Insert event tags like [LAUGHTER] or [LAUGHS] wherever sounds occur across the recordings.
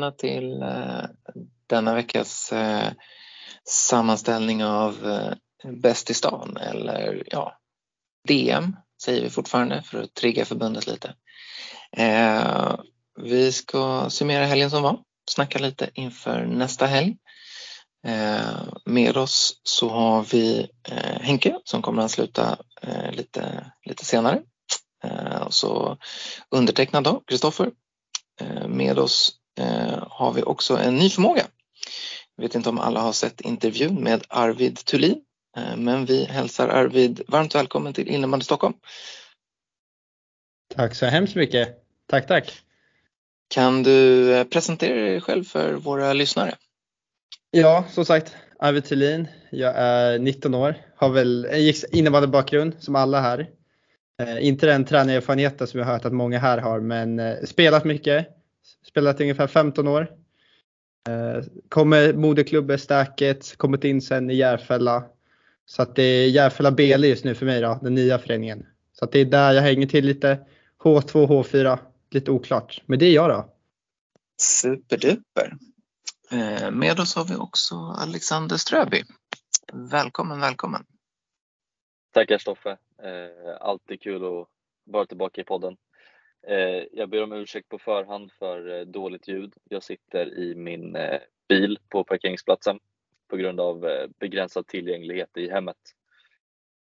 välkomna till eh, denna veckas eh, sammanställning av eh, Bäst i stan eller ja, DM säger vi fortfarande för att trigga förbundet lite. Vi ska summera helgen som var, snacka lite inför nästa helg. Med oss så har vi Henke som kommer att sluta lite, lite senare. Och så undertecknad då, Kristoffer med oss har vi också en ny förmåga. Jag vet inte om alla har sett intervjun med Arvid Thulin, eh, men vi hälsar Arvid varmt välkommen till Innebandy Stockholm. Tack så hemskt mycket. Tack, tack. Kan du presentera dig själv för våra lyssnare? Ja, som sagt, Arvid Thulin. Jag är 19 år, har väl en innebandybakgrund som alla här. Eh, inte den tränarerfarenheten som jag har hört att många här har, men eh, spelat mycket. Spelat i ungefär 15 år. Eh, kommer moderklubben Stäket, kommit in sen i Järfälla. Så att det är Järfälla BL just nu för mig då, den nya föreningen. Så att det är där jag hänger till lite. H2, H4, lite oklart. Men det är jag då. Superduper. Med oss har vi också Alexander Ströby. Välkommen, välkommen. Tackar Stoffe. Eh, alltid kul att vara tillbaka i podden. Eh, jag ber om ursäkt på förhand för eh, dåligt ljud. Jag sitter i min eh, bil på parkeringsplatsen på grund av begränsad tillgänglighet i hemmet.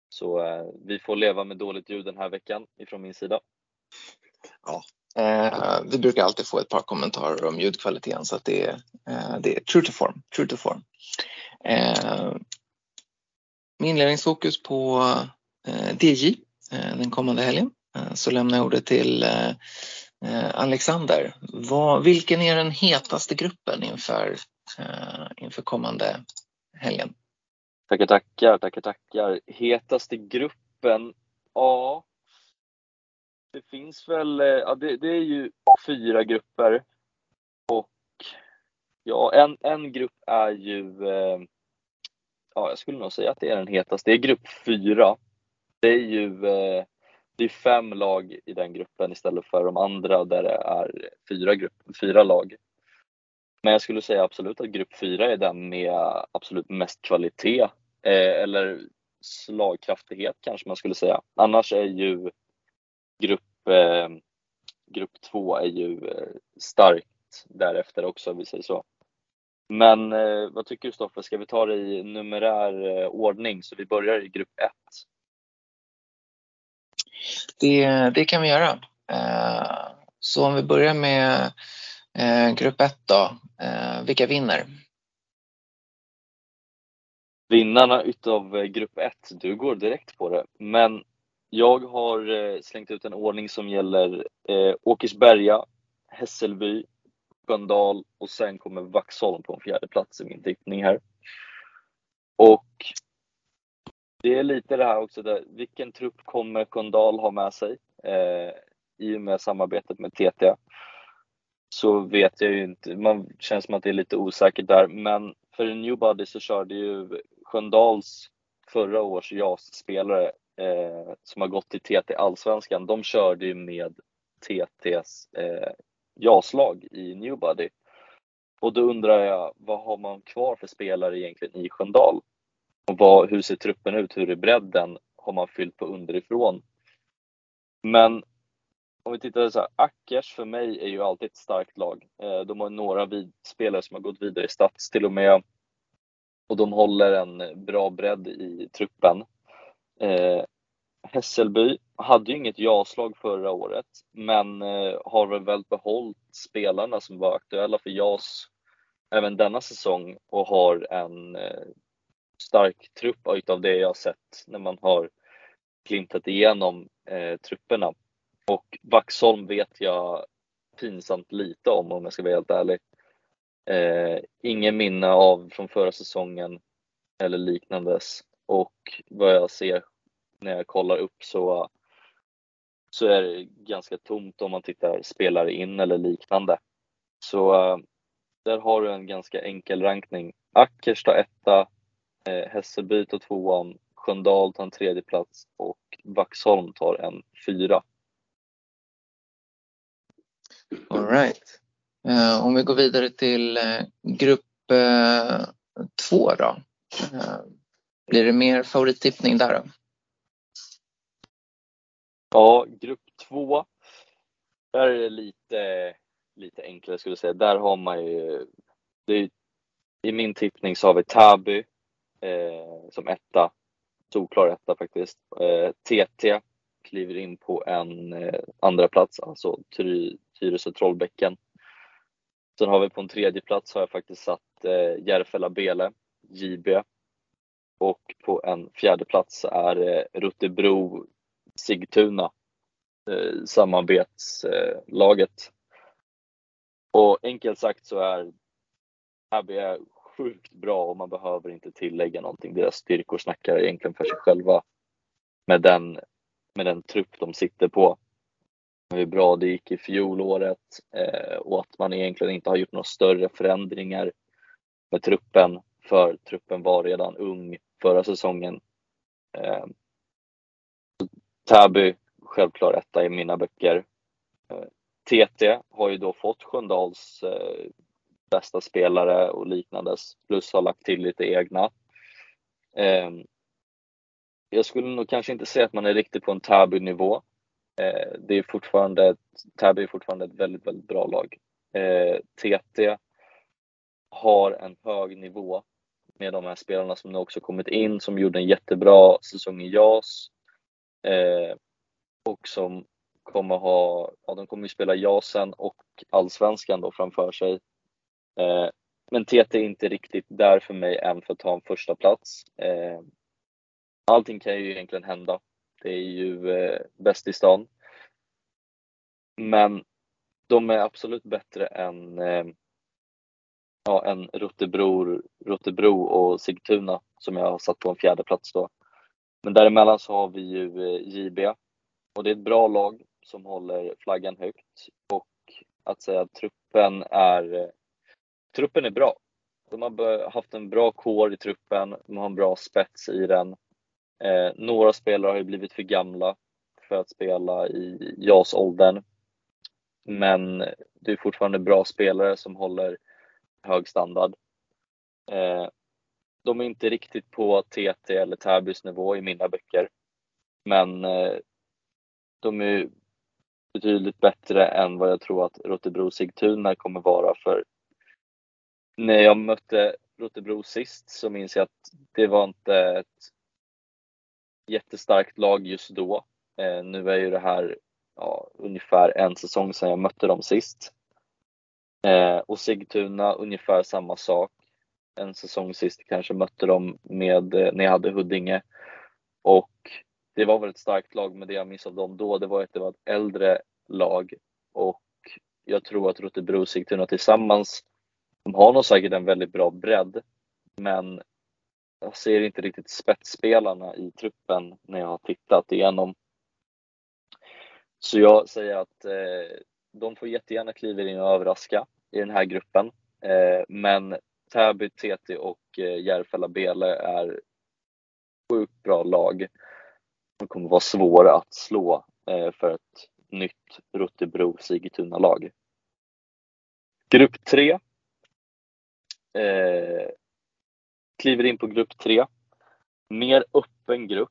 Så vi får leva med dåligt ljud den här veckan ifrån min sida. Ja, vi brukar alltid få ett par kommentarer om ljudkvaliteten så att det är, det är true to form. True to form. Med inledningsfokus på eh, DJ den kommande helgen Eh, så lämnar jag ordet till eh, eh, Alexander. Vad, vilken är den hetaste gruppen inför, inför kommande helgen? Tackar, tackar, tackar, tackar. Hetaste gruppen? Ja, det finns väl, ja, det, det, är ju fyra grupper och ja, en, en grupp är ju ja, jag skulle nog säga att det är den hetaste. Det är grupp fyra. Det är ju eh, det är fem lag i den gruppen istället för de andra där det är fyra, grupp, fyra lag. Men jag skulle säga absolut att grupp fyra är den med absolut mest kvalitet eh, eller slagkraftighet kanske man skulle säga. Annars är ju grupp, eh, grupp två är ju eh, starkt därefter också om vi säger så. Men eh, vad tycker du Stoffe, ska vi ta det i numerär eh, ordning så vi börjar i grupp ett? Det, det kan vi göra. Eh, så om vi börjar med eh, grupp 1 då, eh, vilka vinner? Vinnarna utav grupp 1, du går direkt på det. Men jag har slängt ut en ordning som gäller Åkersberga, Hässelby, Sköndal och sen kommer Vaxholm på en fjärde plats i min tippning här. Och det är lite det här också, där, vilken trupp kommer Sköndal ha med sig? Eh, I och med samarbetet med TT så vet jag ju inte, man känns som att det är lite osäkert där, men för en newbody så körde ju Sköndals förra års JAS-spelare eh, som har gått till TT Allsvenskan, de körde ju med TTs eh, JAS-lag i Newbody. Och då undrar jag, vad har man kvar för spelare egentligen i Sköndal? Och vad, hur ser truppen ut? Hur är bredden? Har man fyllt på underifrån? Men om vi tittar så här, Ackers för mig är ju alltid ett starkt lag. Eh, de har några vid, spelare som har gått vidare i stats till och med. Och de håller en bra bredd i truppen. Eh, Hässelby hade ju inget ja-slag förra året, men eh, har väl behållit spelarna som var aktuella för JAS även denna säsong och har en eh, stark trupp utav det jag sett när man har glimtat igenom eh, trupperna. Och Vaxholm vet jag pinsamt lite om om jag ska vara helt ärlig. Eh, ingen minne av från förra säsongen eller liknandes och vad jag ser när jag kollar upp så, så är det ganska tomt om man tittar spelare in eller liknande. Så eh, där har du en ganska enkel rankning. Ackersta etta, Hässelby tar tvåan, Sköndal tar en tredje plats och Vaxholm tar en fyra. All right. Eh, om vi går vidare till eh, grupp eh, två då. Blir det mer favorittippning där då? Ja, grupp två. Där är det lite, lite enklare skulle jag säga. Där har man ju, är, i min tippning så har vi Täby eh, Eh, som etta. Solklar etta faktiskt. Eh, TT kliver in på en eh, andra plats, alltså Tyresö-Trollbäcken. Sen har vi på en tredje plats har jag faktiskt satt eh, Järfälla-Bele, JB. Och på en fjärde plats är eh, Ruttebro Sigtuna, eh, samarbetslaget. Och enkelt sagt så är Abbey är sjukt bra och man behöver inte tillägga någonting. Deras styrkor snackar egentligen för sig själva med den, med den trupp de sitter på hur bra det gick i fjolåret eh, och att man egentligen inte har gjort några större förändringar med truppen för truppen var redan ung förra säsongen. Eh, Täby, självklar etta i mina böcker. Eh, TT har ju då fått Sköndals eh, bästa spelare och liknandes, plus har lagt till lite egna. Eh, jag skulle nog kanske inte säga att man är riktigt på en Täby-nivå, Eh, det är fortfarande, Täby är fortfarande ett väldigt, väldigt bra lag. Eh, TT har en hög nivå med de här spelarna som nu också kommit in, som gjorde en jättebra säsong i JAS. Eh, och som kommer ha, ja de kommer ju spela JASen och Allsvenskan då framför sig. Eh, men TT är inte riktigt där för mig än för att ta en första plats. Eh, allting kan ju egentligen hända. Det är ju eh, bäst i stan. Men de är absolut bättre än, eh, ja, än Rotebro, Rotebro och Sigtuna som jag har satt på en fjärde plats då. Men däremellan så har vi ju eh, JB och det är ett bra lag som håller flaggan högt och att säga att truppen är, eh, truppen är bra. De har haft en bra kår i truppen, de har en bra spets i den Eh, några spelare har ju blivit för gamla för att spela i JAS-åldern. Men det är fortfarande bra spelare som håller hög standard. Eh, de är inte riktigt på TT eller Täbys nivå i mina böcker. Men eh, de är betydligt bättre än vad jag tror att Rotebro Sigtuna kommer vara för när jag mötte Rotebro sist så minns jag att det var inte ett jättestarkt lag just då. Eh, nu är ju det här ja, ungefär en säsong sedan jag mötte dem sist. Eh, och Sigtuna ungefär samma sak. En säsong sist kanske mötte dem med, eh, när jag hade Huddinge. Och det var väl ett starkt lag, men det jag minns av dem då, det var att det var ett äldre lag. Och jag tror att Rotebro och Sigtuna tillsammans, de har nog säkert en väldigt bra bredd. Men jag ser inte riktigt spetsspelarna i truppen när jag har tittat igenom. Så jag säger att eh, de får jättegärna kliva in och överraska i den här gruppen. Eh, men Täby, TT och eh, Järfälla-Bele är sjukt bra lag. De kommer vara svåra att slå eh, för ett nytt Rottebro-Sigtuna-lag. Grupp 3 Eh, kliver in på grupp tre. Mer öppen grupp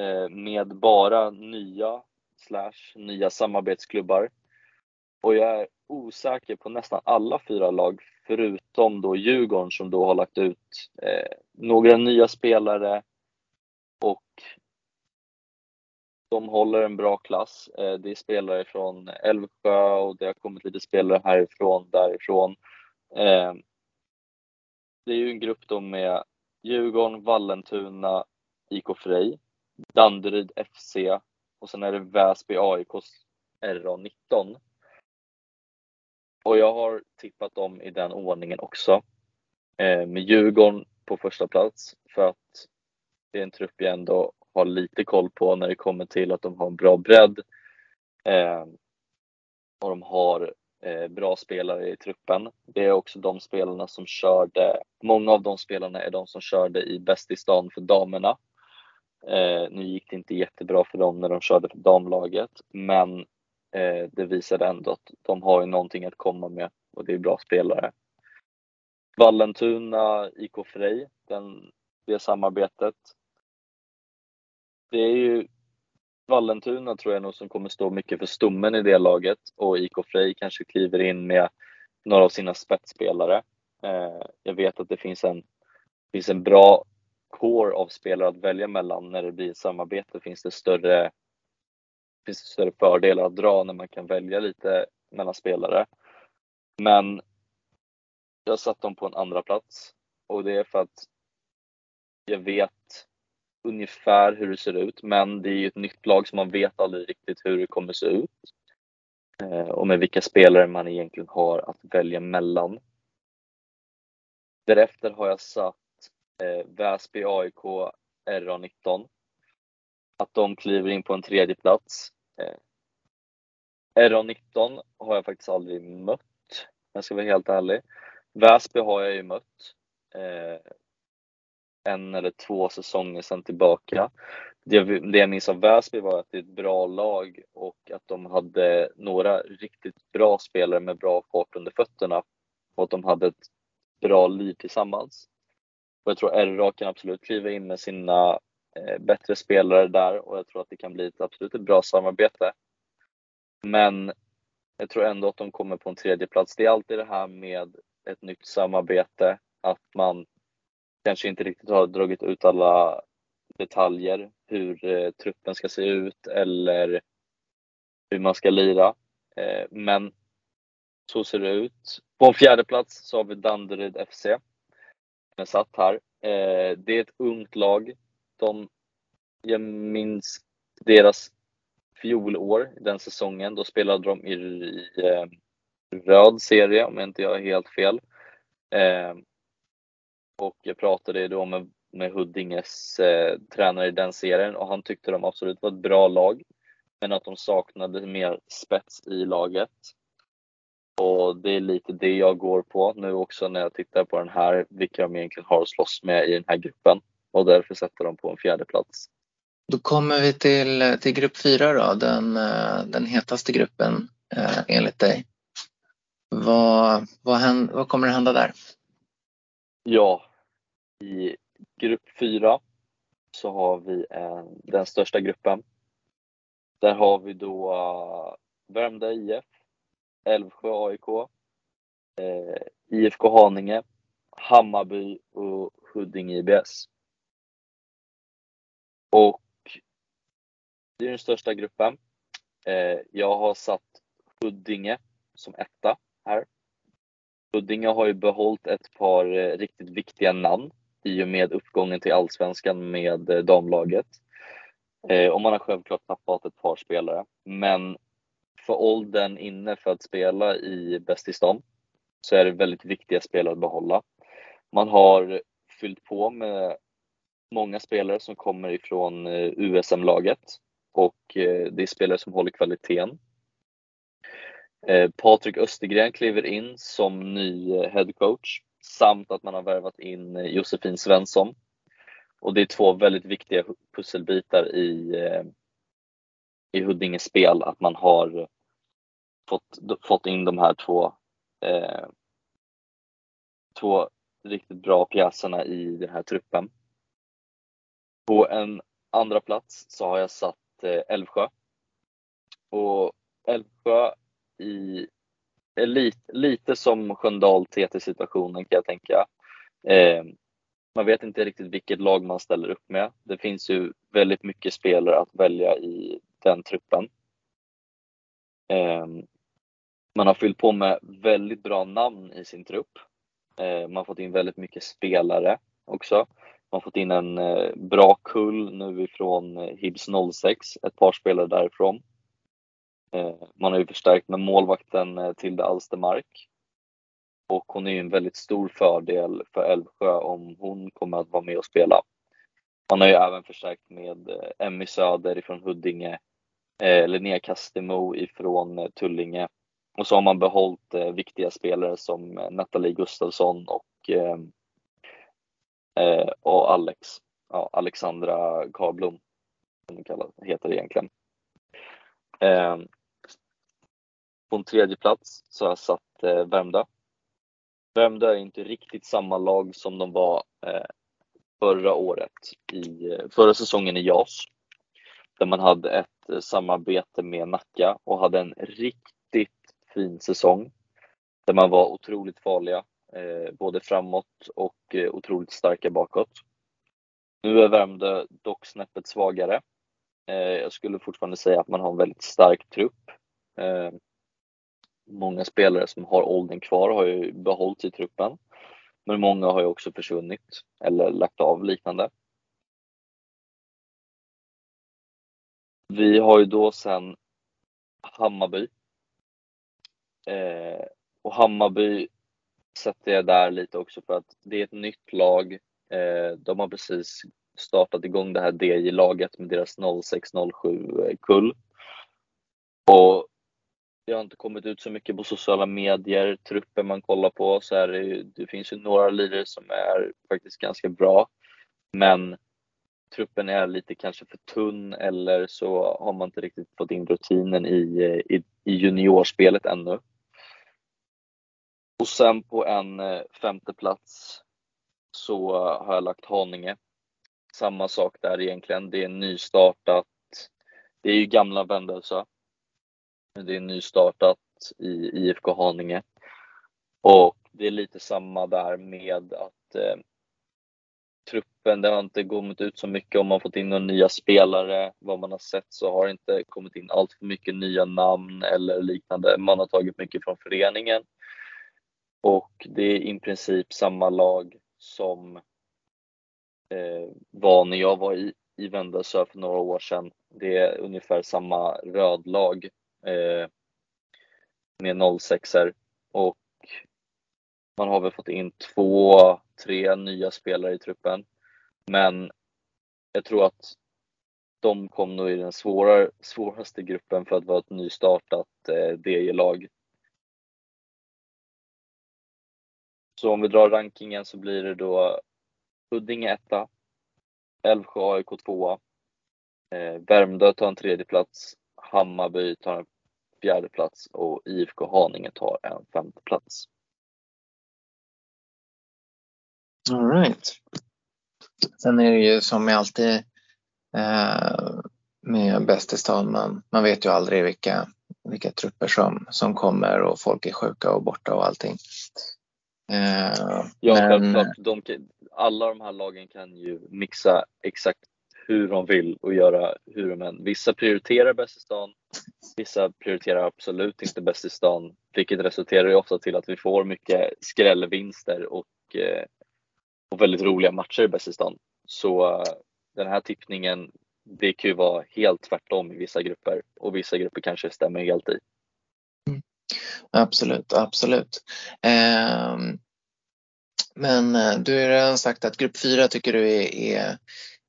eh, med bara nya slash nya samarbetsklubbar. Och jag är osäker på nästan alla fyra lag förutom då Djurgården som då har lagt ut eh, några nya spelare och de håller en bra klass. Eh, det är spelare från Älvsjö och det har kommit lite spelare härifrån, därifrån. Eh, det är ju en grupp då med Djurgården, Vallentuna, IK Frej, Danderyd FC och sen är det Väsby AIKs RA19. Och jag har tippat dem i den ordningen också. Eh, med Djurgården på första plats för att det är en trupp jag ändå har lite koll på när det kommer till att de har en bra bredd. Eh, och de har Eh, bra spelare i truppen. Det är också de spelarna som körde, många av de spelarna är de som körde i Bäst i stan för damerna. Eh, nu gick det inte jättebra för dem när de körde för damlaget, men eh, det visade ändå att de har ju någonting att komma med och det är bra spelare. Vallentuna, IK Frej, den, det samarbetet. Det är ju Vallentuna tror jag nog som kommer stå mycket för stommen i det laget och IK Frej kanske kliver in med några av sina spetsspelare. Eh, jag vet att det finns en, finns en bra core av spelare att välja mellan. När det blir ett samarbete finns det större, finns det större fördelar att dra när man kan välja lite mellan spelare. Men jag satt dem på en andra plats och det är för att jag vet ungefär hur det ser ut, men det är ju ett nytt lag så man vet aldrig riktigt hur det kommer se ut. Eh, och med vilka spelare man egentligen har att välja mellan. Därefter har jag satt eh, Väsby AIK RA19. Att de kliver in på en tredje plats. Eh. RA19 har jag faktiskt aldrig mött, jag ska vara helt ärlig. Väsby har jag ju mött en eller två säsonger sedan tillbaka. Det, det jag minns av Väsby var att det är ett bra lag och att de hade några riktigt bra spelare med bra fart under fötterna och att de hade ett bra liv tillsammans. Och jag tror RA kan absolut kliva in med sina eh, bättre spelare där och jag tror att det kan bli ett absolut ett bra samarbete. Men jag tror ändå att de kommer på en tredje plats. Det är alltid det här med ett nytt samarbete, att man kanske inte riktigt har dragit ut alla detaljer, hur eh, truppen ska se ut eller hur man ska lira. Eh, men så ser det ut. På en fjärde plats så har vi Danderyd FC. Jag satt här. Eh, det är ett ungt lag. De, jag minns deras fjolår, den säsongen. Då spelade de i, i eh, röd serie om jag inte gör helt fel. Eh, och jag pratade då med, med Huddinges eh, tränare i den serien och han tyckte de absolut var ett bra lag. Men att de saknade mer spets i laget. Och det är lite det jag går på nu också när jag tittar på den här, vilka de egentligen har att slåss med i den här gruppen. Och därför sätter de på en fjärde plats. Då kommer vi till, till grupp fyra då, den, eh, den hetaste gruppen eh, enligt dig. Vad, vad, händer, vad kommer det hända där? Ja, i grupp fyra så har vi en, den största gruppen. Där har vi då uh, Värmdö IF, Älvsjö AIK, eh, IFK Haninge, Hammarby och Huddinge IBS. Och det är den största gruppen. Eh, jag har satt Huddinge som etta här. Huddinge har ju behållit ett par eh, riktigt viktiga namn i och med uppgången till Allsvenskan med eh, damlaget. Eh, och man har självklart tappat ett par spelare. Men för åldern inne för att spela i Bäst i stan så är det väldigt viktiga spelare att behålla. Man har fyllt på med många spelare som kommer ifrån eh, USM-laget och eh, det är spelare som håller kvaliteten. Patrik Östergren kliver in som ny headcoach samt att man har värvat in eh, Josefin Svensson. Och det är två väldigt viktiga pusselbitar i, eh, i Huddinges spel, att man har fått, fått in de här två, eh, två riktigt bra pjäserna i den här truppen. På en andra plats så har jag satt eh, Älvsjö. Och Älvsjö i lite, lite som Sköndal TT-situationen kan jag tänka. Eh, man vet inte riktigt vilket lag man ställer upp med. Det finns ju väldigt mycket spelare att välja i den truppen. Eh, man har fyllt på med väldigt bra namn i sin trupp. Eh, man har fått in väldigt mycket spelare också. Man har fått in en eh, bra kull nu ifrån eh, Hibs 06, ett par spelare därifrån. Eh, man har ju förstärkt med målvakten eh, Tilde Alstermark. Och hon är ju en väldigt stor fördel för Älvsjö om hon kommer att vara med och spela. Man har ju även förstärkt med eh, Emmy Söder ifrån Huddinge, Linnea Kastemo ifrån Tullinge och så har man behållit viktiga spelare som Nathalie Gustafsson och, ehm, och Alex, ja, Alexandra Karlblom, som hon heter egentligen. Ehm, på en tredje plats så har jag satt eh, Värmdö. Värmdö är inte riktigt samma lag som de var eh, förra året, i, eh, förra säsongen i JAS. Där man hade ett samarbete med Nacka och hade en riktigt fin säsong. Där man var otroligt farliga, både framåt och otroligt starka bakåt. Nu är Värmdö dock snäppet svagare. Jag skulle fortfarande säga att man har en väldigt stark trupp. Många spelare som har åldern kvar har ju behållit i truppen. Men många har ju också försvunnit eller lagt av liknande. Vi har ju då sen Hammarby. Eh, och Hammarby sätter jag där lite också för att det är ett nytt lag. Eh, de har precis startat igång det här DJ-laget med deras 06-07 kull. Och det har inte kommit ut så mycket på sociala medier, truppen man kollar på så är det, det finns ju några lirare som är faktiskt ganska bra. Men truppen är lite kanske för tunn eller så har man inte riktigt fått in rutinen i, eh, i, i juniorspelet ännu. Och sen på en eh, femte plats så har jag lagt Haninge. Samma sak där egentligen. Det är nystartat. Det är ju gamla Vendelsö. Det är nystartat i IFK Haninge. Och det är lite samma där med att eh, truppen, det har inte kommit ut så mycket om man fått in några nya spelare. Vad man har sett så har det inte kommit in allt för mycket nya namn eller liknande. Man har tagit mycket från föreningen. Och det är i princip samma lag som eh, var när jag var i, i Vendelsö för några år sedan. Det är ungefär samma rödlag eh, med 06 och man har väl fått in två, tre nya spelare i truppen. Men jag tror att de kom nog i den svåra, svåraste gruppen för att vara ett nystartat eh, DJ-lag. Så om vi drar rankingen så blir det då Huddinge etta, Älvsjö AIK tvåa, eh, Värmdö tar en tredje plats, Hammarby tar en fjärde plats och IFK Haninge tar en femte plats. All right. Sen är det ju som med alltid eh, med Bäst i stan, man, man vet ju aldrig vilka, vilka trupper som, som kommer och folk är sjuka och borta och allting. Eh, ja, men... självklart. De, alla de här lagen kan ju mixa exakt hur de vill och göra hur de än. Vissa prioriterar bäst i stan, vissa prioriterar absolut inte bäst i stan, vilket resulterar ju ofta till att vi får mycket skrällvinster och, eh, och väldigt roliga matcher i bäst i stan. Så eh, den här tippningen, det kan ju vara helt tvärtom i vissa grupper och vissa grupper kanske stämmer helt i. Mm. Absolut, absolut. Um... men eh, du har redan sagt att grupp 4 tycker du är, är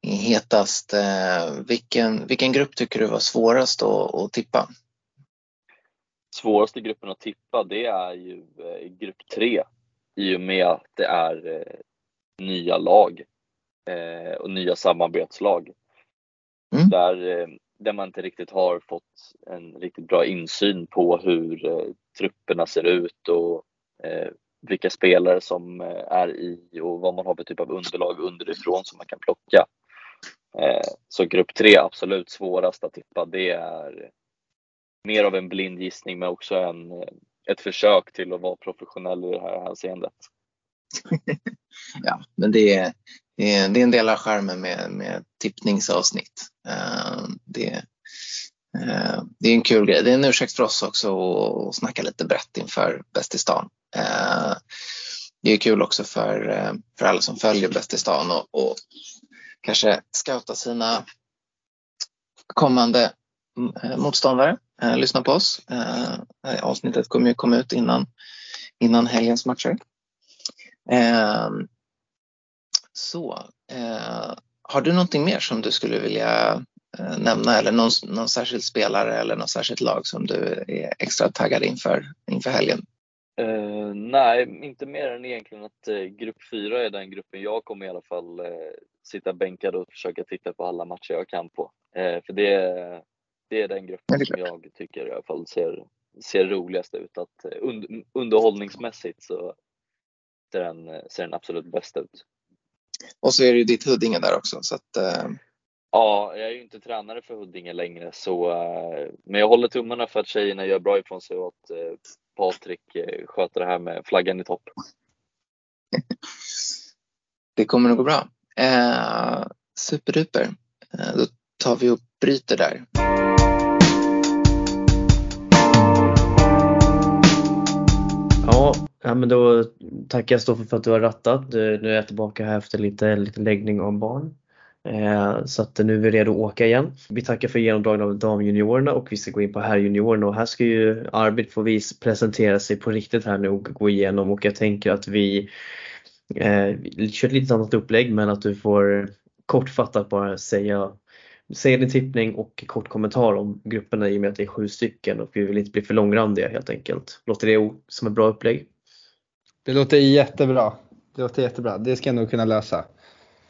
hetast. Eh, vilken, vilken grupp tycker du var svårast att, att tippa? Svåraste gruppen att tippa det är ju eh, grupp 3 i och med att det är eh, nya lag och nya samarbetslag. Mm. Där, där man inte riktigt har fått en riktigt bra insyn på hur trupperna ser ut och vilka spelare som är i och vad man har för typ av underlag underifrån som man kan plocka. Eh, så grupp tre absolut svårast att tippa. Det är mer av en blind gissning men också en, eh, ett försök till att vara professionell i det här hänseendet. [LAUGHS] ja, men det är, det är, det är en del av skärmen med, med tippningsavsnitt. Eh, det, det är en kul grej. Det är en ursäkt för oss också att snacka lite brett inför Bäst i stan. Det är kul också för, för alla som följer Bäst i stan och, och kanske scouta sina kommande mm, eh, motståndare. Eh, lyssna på oss. Eh, eh, avsnittet kommer ju komma ut innan, innan helgens matcher. Ehm, så, eh, har du någonting mer som du skulle vilja nämna eller någon, någon särskild spelare eller något särskilt lag som du är extra taggad inför, inför helgen? Uh, nej, inte mer än egentligen att uh, grupp 4 är den gruppen jag kommer i alla fall uh, sitta bänkad och försöka titta på alla matcher jag kan på. för det, det är den gruppen som jag tycker i alla fall ser ser roligast ut. Att und, underhållningsmässigt så ser den, ser den absolut bäst ut. Och så är det ju ditt Huddinge där också. Så att. Ja, jag är ju inte tränare för Huddinge längre så, men jag håller tummarna för att tjejerna gör bra ifrån sig och att Patrik eh, sköter det här med flaggan i topp. [LAUGHS] det kommer nog gå bra. Eh, superduper. Eh, då tar vi och bryter där. Ja, men då tackar jag Stoffe för att du har rattat. Nu är jag tillbaka här efter lite, lite läggning av barn. Eh, så att nu är vi redo att åka igen. Vi tackar för genomdragningen av damjuniorerna och vi ska gå in på herrjuniorerna och här ska ju Arvid få vis presentera sig på riktigt här nu och gå igenom och jag tänker att vi eh, kör ett lite annat upplägg men att du får kortfattat bara säga säga din tippning och kort kommentar om grupperna i och med att det är sju stycken och vi vill inte bli för långrandiga helt enkelt. Låter det som ett bra upplägg? Det låter jättebra. Det låter jättebra. Det ska jag nog kunna lösa.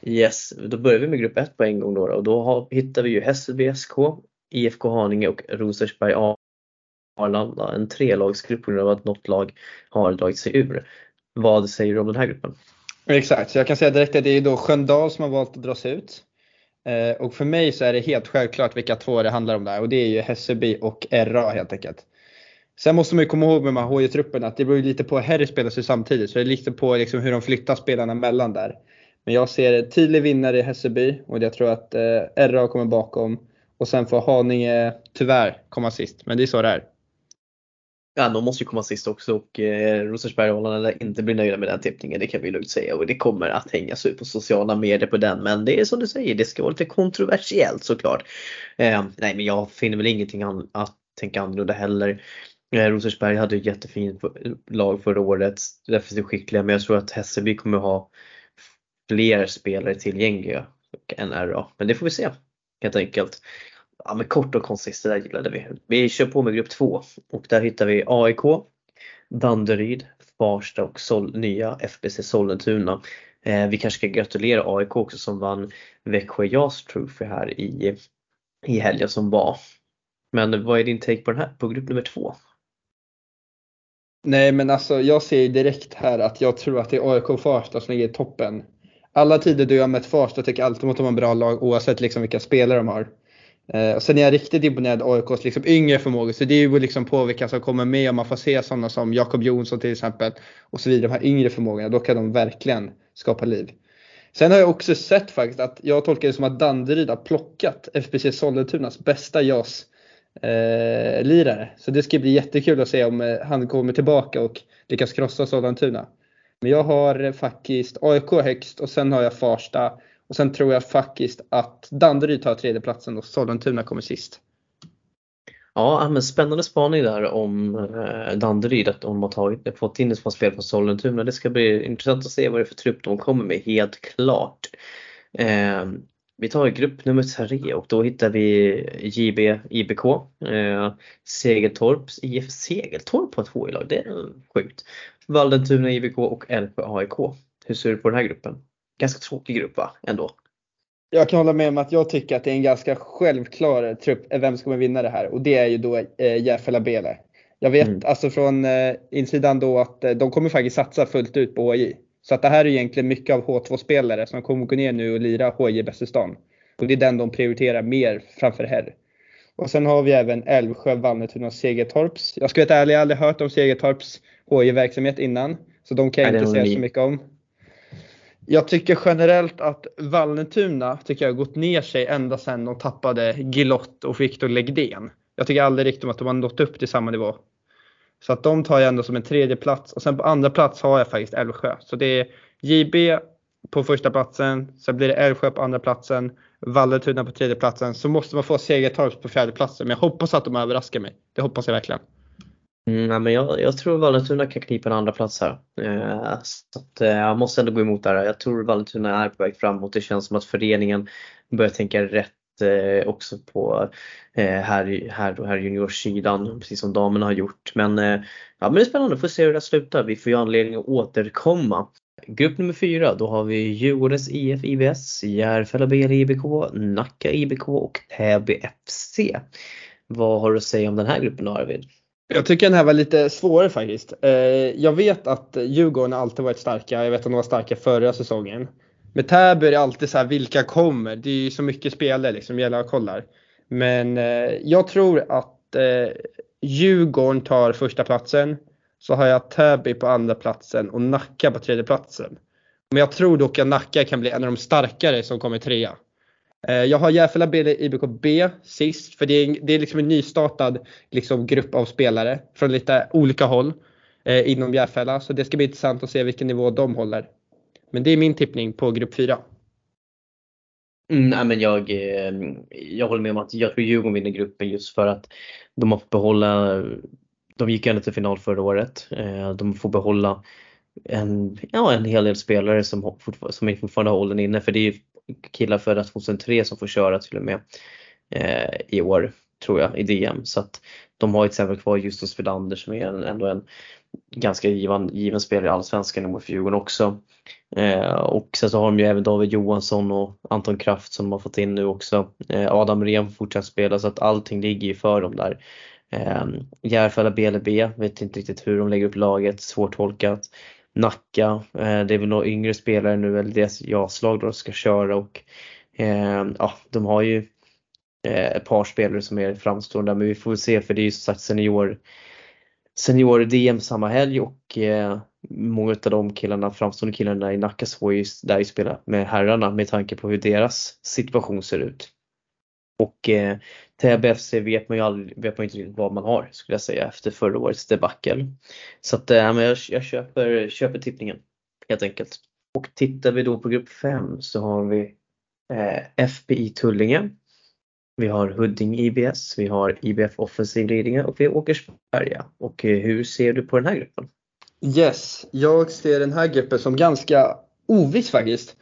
Yes, då börjar vi med grupp 1 på en gång då, och då har, hittar vi ju Hässelby SK, IFK Haninge och Rosersberg Arlanda. En trelagsgrupp på grund av att något lag har dragit sig ur. Vad säger du om den här gruppen? Exakt, så jag kan säga direkt att det är då Sköndal som har valt att dra sig ut. Eh, och för mig så är det helt självklart vilka två det handlar om där och det är ju Hässelby och RA helt enkelt. Sen måste man ju komma ihåg med de här HJ-trupperna att det beror lite på, Harry spelar sig samtidigt så det är lite på liksom hur de flyttar spelarna mellan där. Men jag ser tydlig vinnare i Hässelby och jag tror att eh, RA kommer bakom och sen får Haninge tyvärr komma sist. Men det är så det är. Ja, de måste ju komma sist också och eh, Rosersberghållarna lär inte bli nöjda med den tippningen, det kan vi lugnt säga. Och det kommer att hängas ut på sociala medier på den. Men det är som du säger, det ska vara lite kontroversiellt såklart. Eh, nej, men jag finner väl ingenting an att tänka annorlunda heller. Eh, Rosersberg hade ett jättefint lag förra året, därför defensivt skickliga, men jag tror att Hässelby kommer ha fler spelare tillgängliga än RA. Men det får vi se helt enkelt. Ja, men kort och koncist, det där gillade vi. Vi kör på med grupp 2 och där hittar vi AIK, Danderyd, Farsta och Sol nya FBC Sollentuna. Eh, vi kanske ska gratulera AIK också som vann Växjö Jas Trophy här i, i helgen som var. Men vad är din take på den här, på grupp nummer två? Nej men alltså jag ser direkt här att jag tror att det är AIK och Farsta som ligger i toppen. Alla tider då jag har mött Farsta tycker jag alltid att de har en bra lag oavsett liksom vilka spelare de har. Eh, och sen är jag riktigt imponerad av AIKs liksom yngre förmågor. Så det är liksom på vilka som kommer med om man får se sådana som Jakob Jonsson till exempel. Och så vidare, de här yngre förmågorna. Då kan de verkligen skapa liv. Sen har jag också sett faktiskt att jag tolkar det som att Danderyd har plockat FBC Sollentunas bästa JAS eh, lirare. Så det ska bli jättekul att se om eh, han kommer tillbaka och lyckas krossa Sollentuna. Men jag har faktiskt AIK högst och sen har jag Farsta och sen tror jag faktiskt att Danderyd tar tredjeplatsen och Sollentuna kommer sist. Ja, men spännande spaning där om eh, Danderyd, att de har tagit, fått in ett par spel från Sollentuna. Det ska bli intressant att se vad det är för trupp de kommer med, helt klart. Eh, Eh, vi tar grupp nummer tre och då hittar vi JB IBK, eh, Segeltorps IF Segeltorp på ett HI-lag, det är sjukt. Vallentuna IBK och Älvsjö AIK. Hur ser du på den här gruppen? Ganska tråkig grupp va, ändå? Jag kan hålla med om att jag tycker att det är en ganska självklar trupp, vem som kommer vinna det här och det är ju då eh, Järfälla Bele. Jag vet mm. alltså från eh, insidan då att eh, de kommer faktiskt satsa fullt ut på HJ. Så att det här är egentligen mycket av H2-spelare som kommer gå ner nu och lira HJ bäst i stan. Och det är den de prioriterar mer framför herr. Och sen har vi även Älvsjö, Vallentuna och Segertorps. Jag ska vara ärlig, jag har aldrig hört om Segertorps HJ-verksamhet innan. Så de kan jag inte säga så mycket om. Jag tycker generellt att Vallentuna tycker jag har gått ner sig ända sedan de tappade Gilott och Victor Legdén. Jag tycker aldrig riktigt att de har nått upp till samma nivå. Så att de tar jag ändå som en tredje plats och sen på andra plats har jag faktiskt Älvsjö. Så det är JB på första platsen, sen blir det Älvsjö på andra platsen, Vallentuna på tredje platsen. Så måste man få Segertorp på fjärde platsen. Men jag hoppas att de överraskar mig. Det hoppas jag verkligen. Mm, men jag, jag tror Vallentuna kan knipa en andra plats här. Eh, så att, eh, jag måste ändå gå emot där. Jag tror Vallentuna är på väg framåt. Det känns som att föreningen börjar tänka rätt också på eh, här, här, här juniorsidan, precis som damerna har gjort. Men, eh, ja, men det är spännande, vi får se hur det slutar. Vi får ju anledning att återkomma. Grupp nummer fyra, då har vi Djurgårdens IF IBS, Järfälla BL IBK, Nacka IBK och Täby FC. Vad har du att säga om den här gruppen Arvid? Jag tycker den här var lite svårare faktiskt. Eh, jag vet att Djurgården alltid varit starka. Jag vet att de var starka förra säsongen. Med Täby är det alltid så här, vilka kommer? Det är ju så mycket spelare liksom, gäller att kolla. Men eh, jag tror att eh, Djurgården tar första platsen. Så har jag Täby på andra platsen och Nacka på tredje platsen. Men jag tror dock att Nacka kan bli en av de starkare som kommer trea. Eh, jag har Järfälla B, IBK B sist för det är, det är liksom en nystartad liksom, grupp av spelare från lite olika håll eh, inom Järfälla. Så det ska bli intressant att se vilken nivå de håller. Men det är min tippning på grupp 4. Mm, nej, men jag, eh, jag håller med om att jag tror Djurgården vinner gruppen just för att de har fått behålla, de gick ändå till final förra året. Eh, de får behålla en, ja, en hel del spelare som, som fortfarande har åldern inne för det är killar födda 2003 som får köra till och med eh, i år tror jag i DM. Så att de har ett exempel kvar Justus Wilander som är en, ändå en ganska given, given spelare i Allsvenskan nummer 14 också. Eh, och sen så har de ju även David Johansson och Anton Kraft som de har fått in nu också. Eh, Adam Rehn fortsätter spela så att allting ligger ju för dem där. Eh, Järfälla BLB, vet inte riktigt hur de lägger upp laget, svårtolkat. Nacka, eh, det är väl några yngre spelare nu, eller deras jaslag då ska köra och eh, ja, de har ju Eh, ett par spelare som är framstående men vi får väl se för det är ju som sagt senior senior DM samma helg och eh, många av de killarna, framstående killarna i Nacka får ju där ju spela med herrarna med tanke på hur deras situation ser ut. Och eh, Täby FC vet man ju aldrig, vet man inte riktigt vad man har skulle jag säga efter förra årets debacle. Så att eh, jag, jag köper, köper tippningen helt enkelt. Och tittar vi då på grupp 5 så har vi eh, FBI Tullinge. Vi har Huddinge IBS, vi har IBF Offensiv Lidingö och vi har Åkersberga. Och eh, hur ser du på den här gruppen? Yes, jag ser den här gruppen som ganska oviss faktiskt.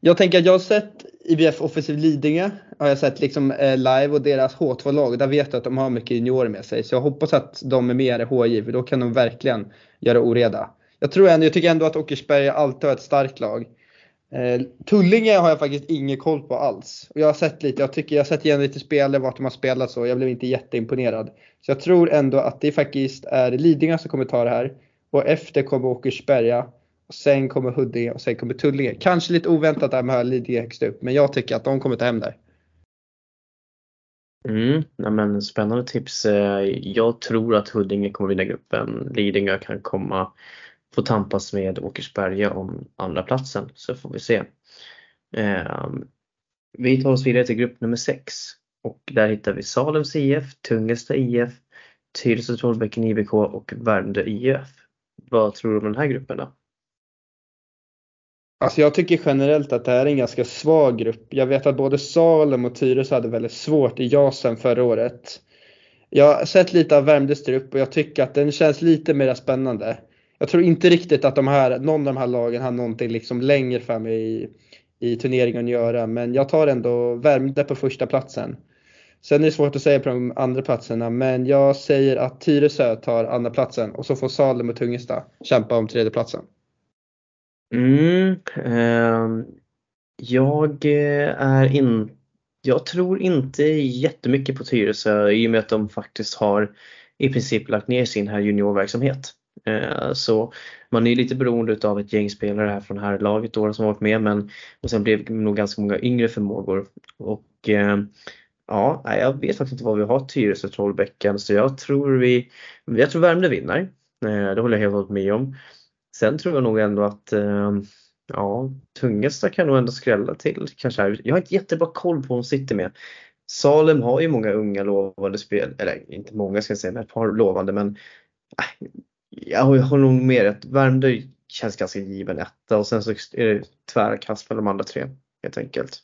Jag tänker att jag har sett IBF Offensiv Lidingö har jag sett liksom eh, live och deras H2-lag. Där vet jag att de har mycket juniorer med sig. Så jag hoppas att de är med i HJ för då kan de verkligen göra oreda. Jag, tror ändå, jag tycker ändå att Åkersberga alltid har ett starkt lag. Eh, Tullinge har jag faktiskt ingen koll på alls. Och jag har sett lite, jag tycker jag har sett igen lite spelare, vart de har spelat så. Jag blev inte jätteimponerad. Så jag tror ändå att det faktiskt är Lidingö som kommer ta det här. Och efter kommer Åkersberga. Och sen kommer Huddinge och sen kommer Tullinge. Kanske lite oväntat där med Lidingö högst upp, men jag tycker att de kommer ta hem där. Mm, nej men spännande tips. Eh, jag tror att Huddinge kommer vinna gruppen. Lidingö kan komma få tampas med Åkersberga om andra platsen så får vi se. Eh, vi tar oss vidare till grupp nummer 6 och där hittar vi Salems IF, Tungelsta IF, Tyresö Trollbäcken IBK och Värmdö IF. Vad tror du om den här gruppen då? Alltså jag tycker generellt att det här är en ganska svag grupp. Jag vet att både Salem och Tyresö hade väldigt svårt i JASen förra året. Jag har sett lite av Värmdös grupp och jag tycker att den känns lite mer spännande. Jag tror inte riktigt att de här, någon av de här lagen har någonting liksom längre fram i, i turneringen att göra. Men jag tar ändå Värmdö på första platsen. Sen är det svårt att säga på de andra platserna men jag säger att Tyresö tar andra platsen och så får Salem och Tungesta kämpa om tredje platsen. Mm, ehm, eh, jag är in, jag tror inte jättemycket på Tyresö i och med att de faktiskt har i princip lagt ner sin här juniorverksamhet. Eh, så man är lite beroende av ett gäng spelare här från här laget då som varit med men och sen blev det nog ganska många yngre förmågor. Och eh, ja, jag vet faktiskt inte vad vi har Tyresö Trollbäcken så jag tror vi, jag tror Värmdö vinner. Eh, det håller jag helt med om. Sen tror jag nog ändå att eh, ja, Tungesta kan nog ändå skrälla till kanske. Jag har inte jättebra koll på vad de sitter med. Salem har ju många unga lovande spel, eller inte många ska jag säga, men ett par lovande men äh, jag håller nog med att Värmdö känns ganska given etta och sen så är det tvära kast mellan de andra tre helt enkelt.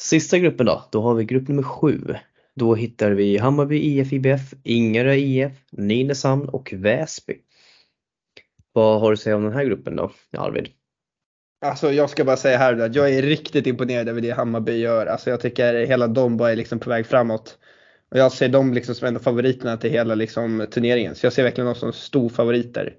Sista gruppen då, då har vi grupp nummer sju. Då hittar vi Hammarby IF IBF, Ingarö IF, Nynäshamn och Väsby. Vad har du att säga om den här gruppen då, Arvid? Alltså jag ska bara säga här att jag är riktigt imponerad över det Hammarby gör. Alltså jag tycker hela de bara är liksom på väg framåt. Och jag ser dem liksom som en av favoriterna till hela liksom turneringen. Så jag ser verkligen dem som storfavoriter.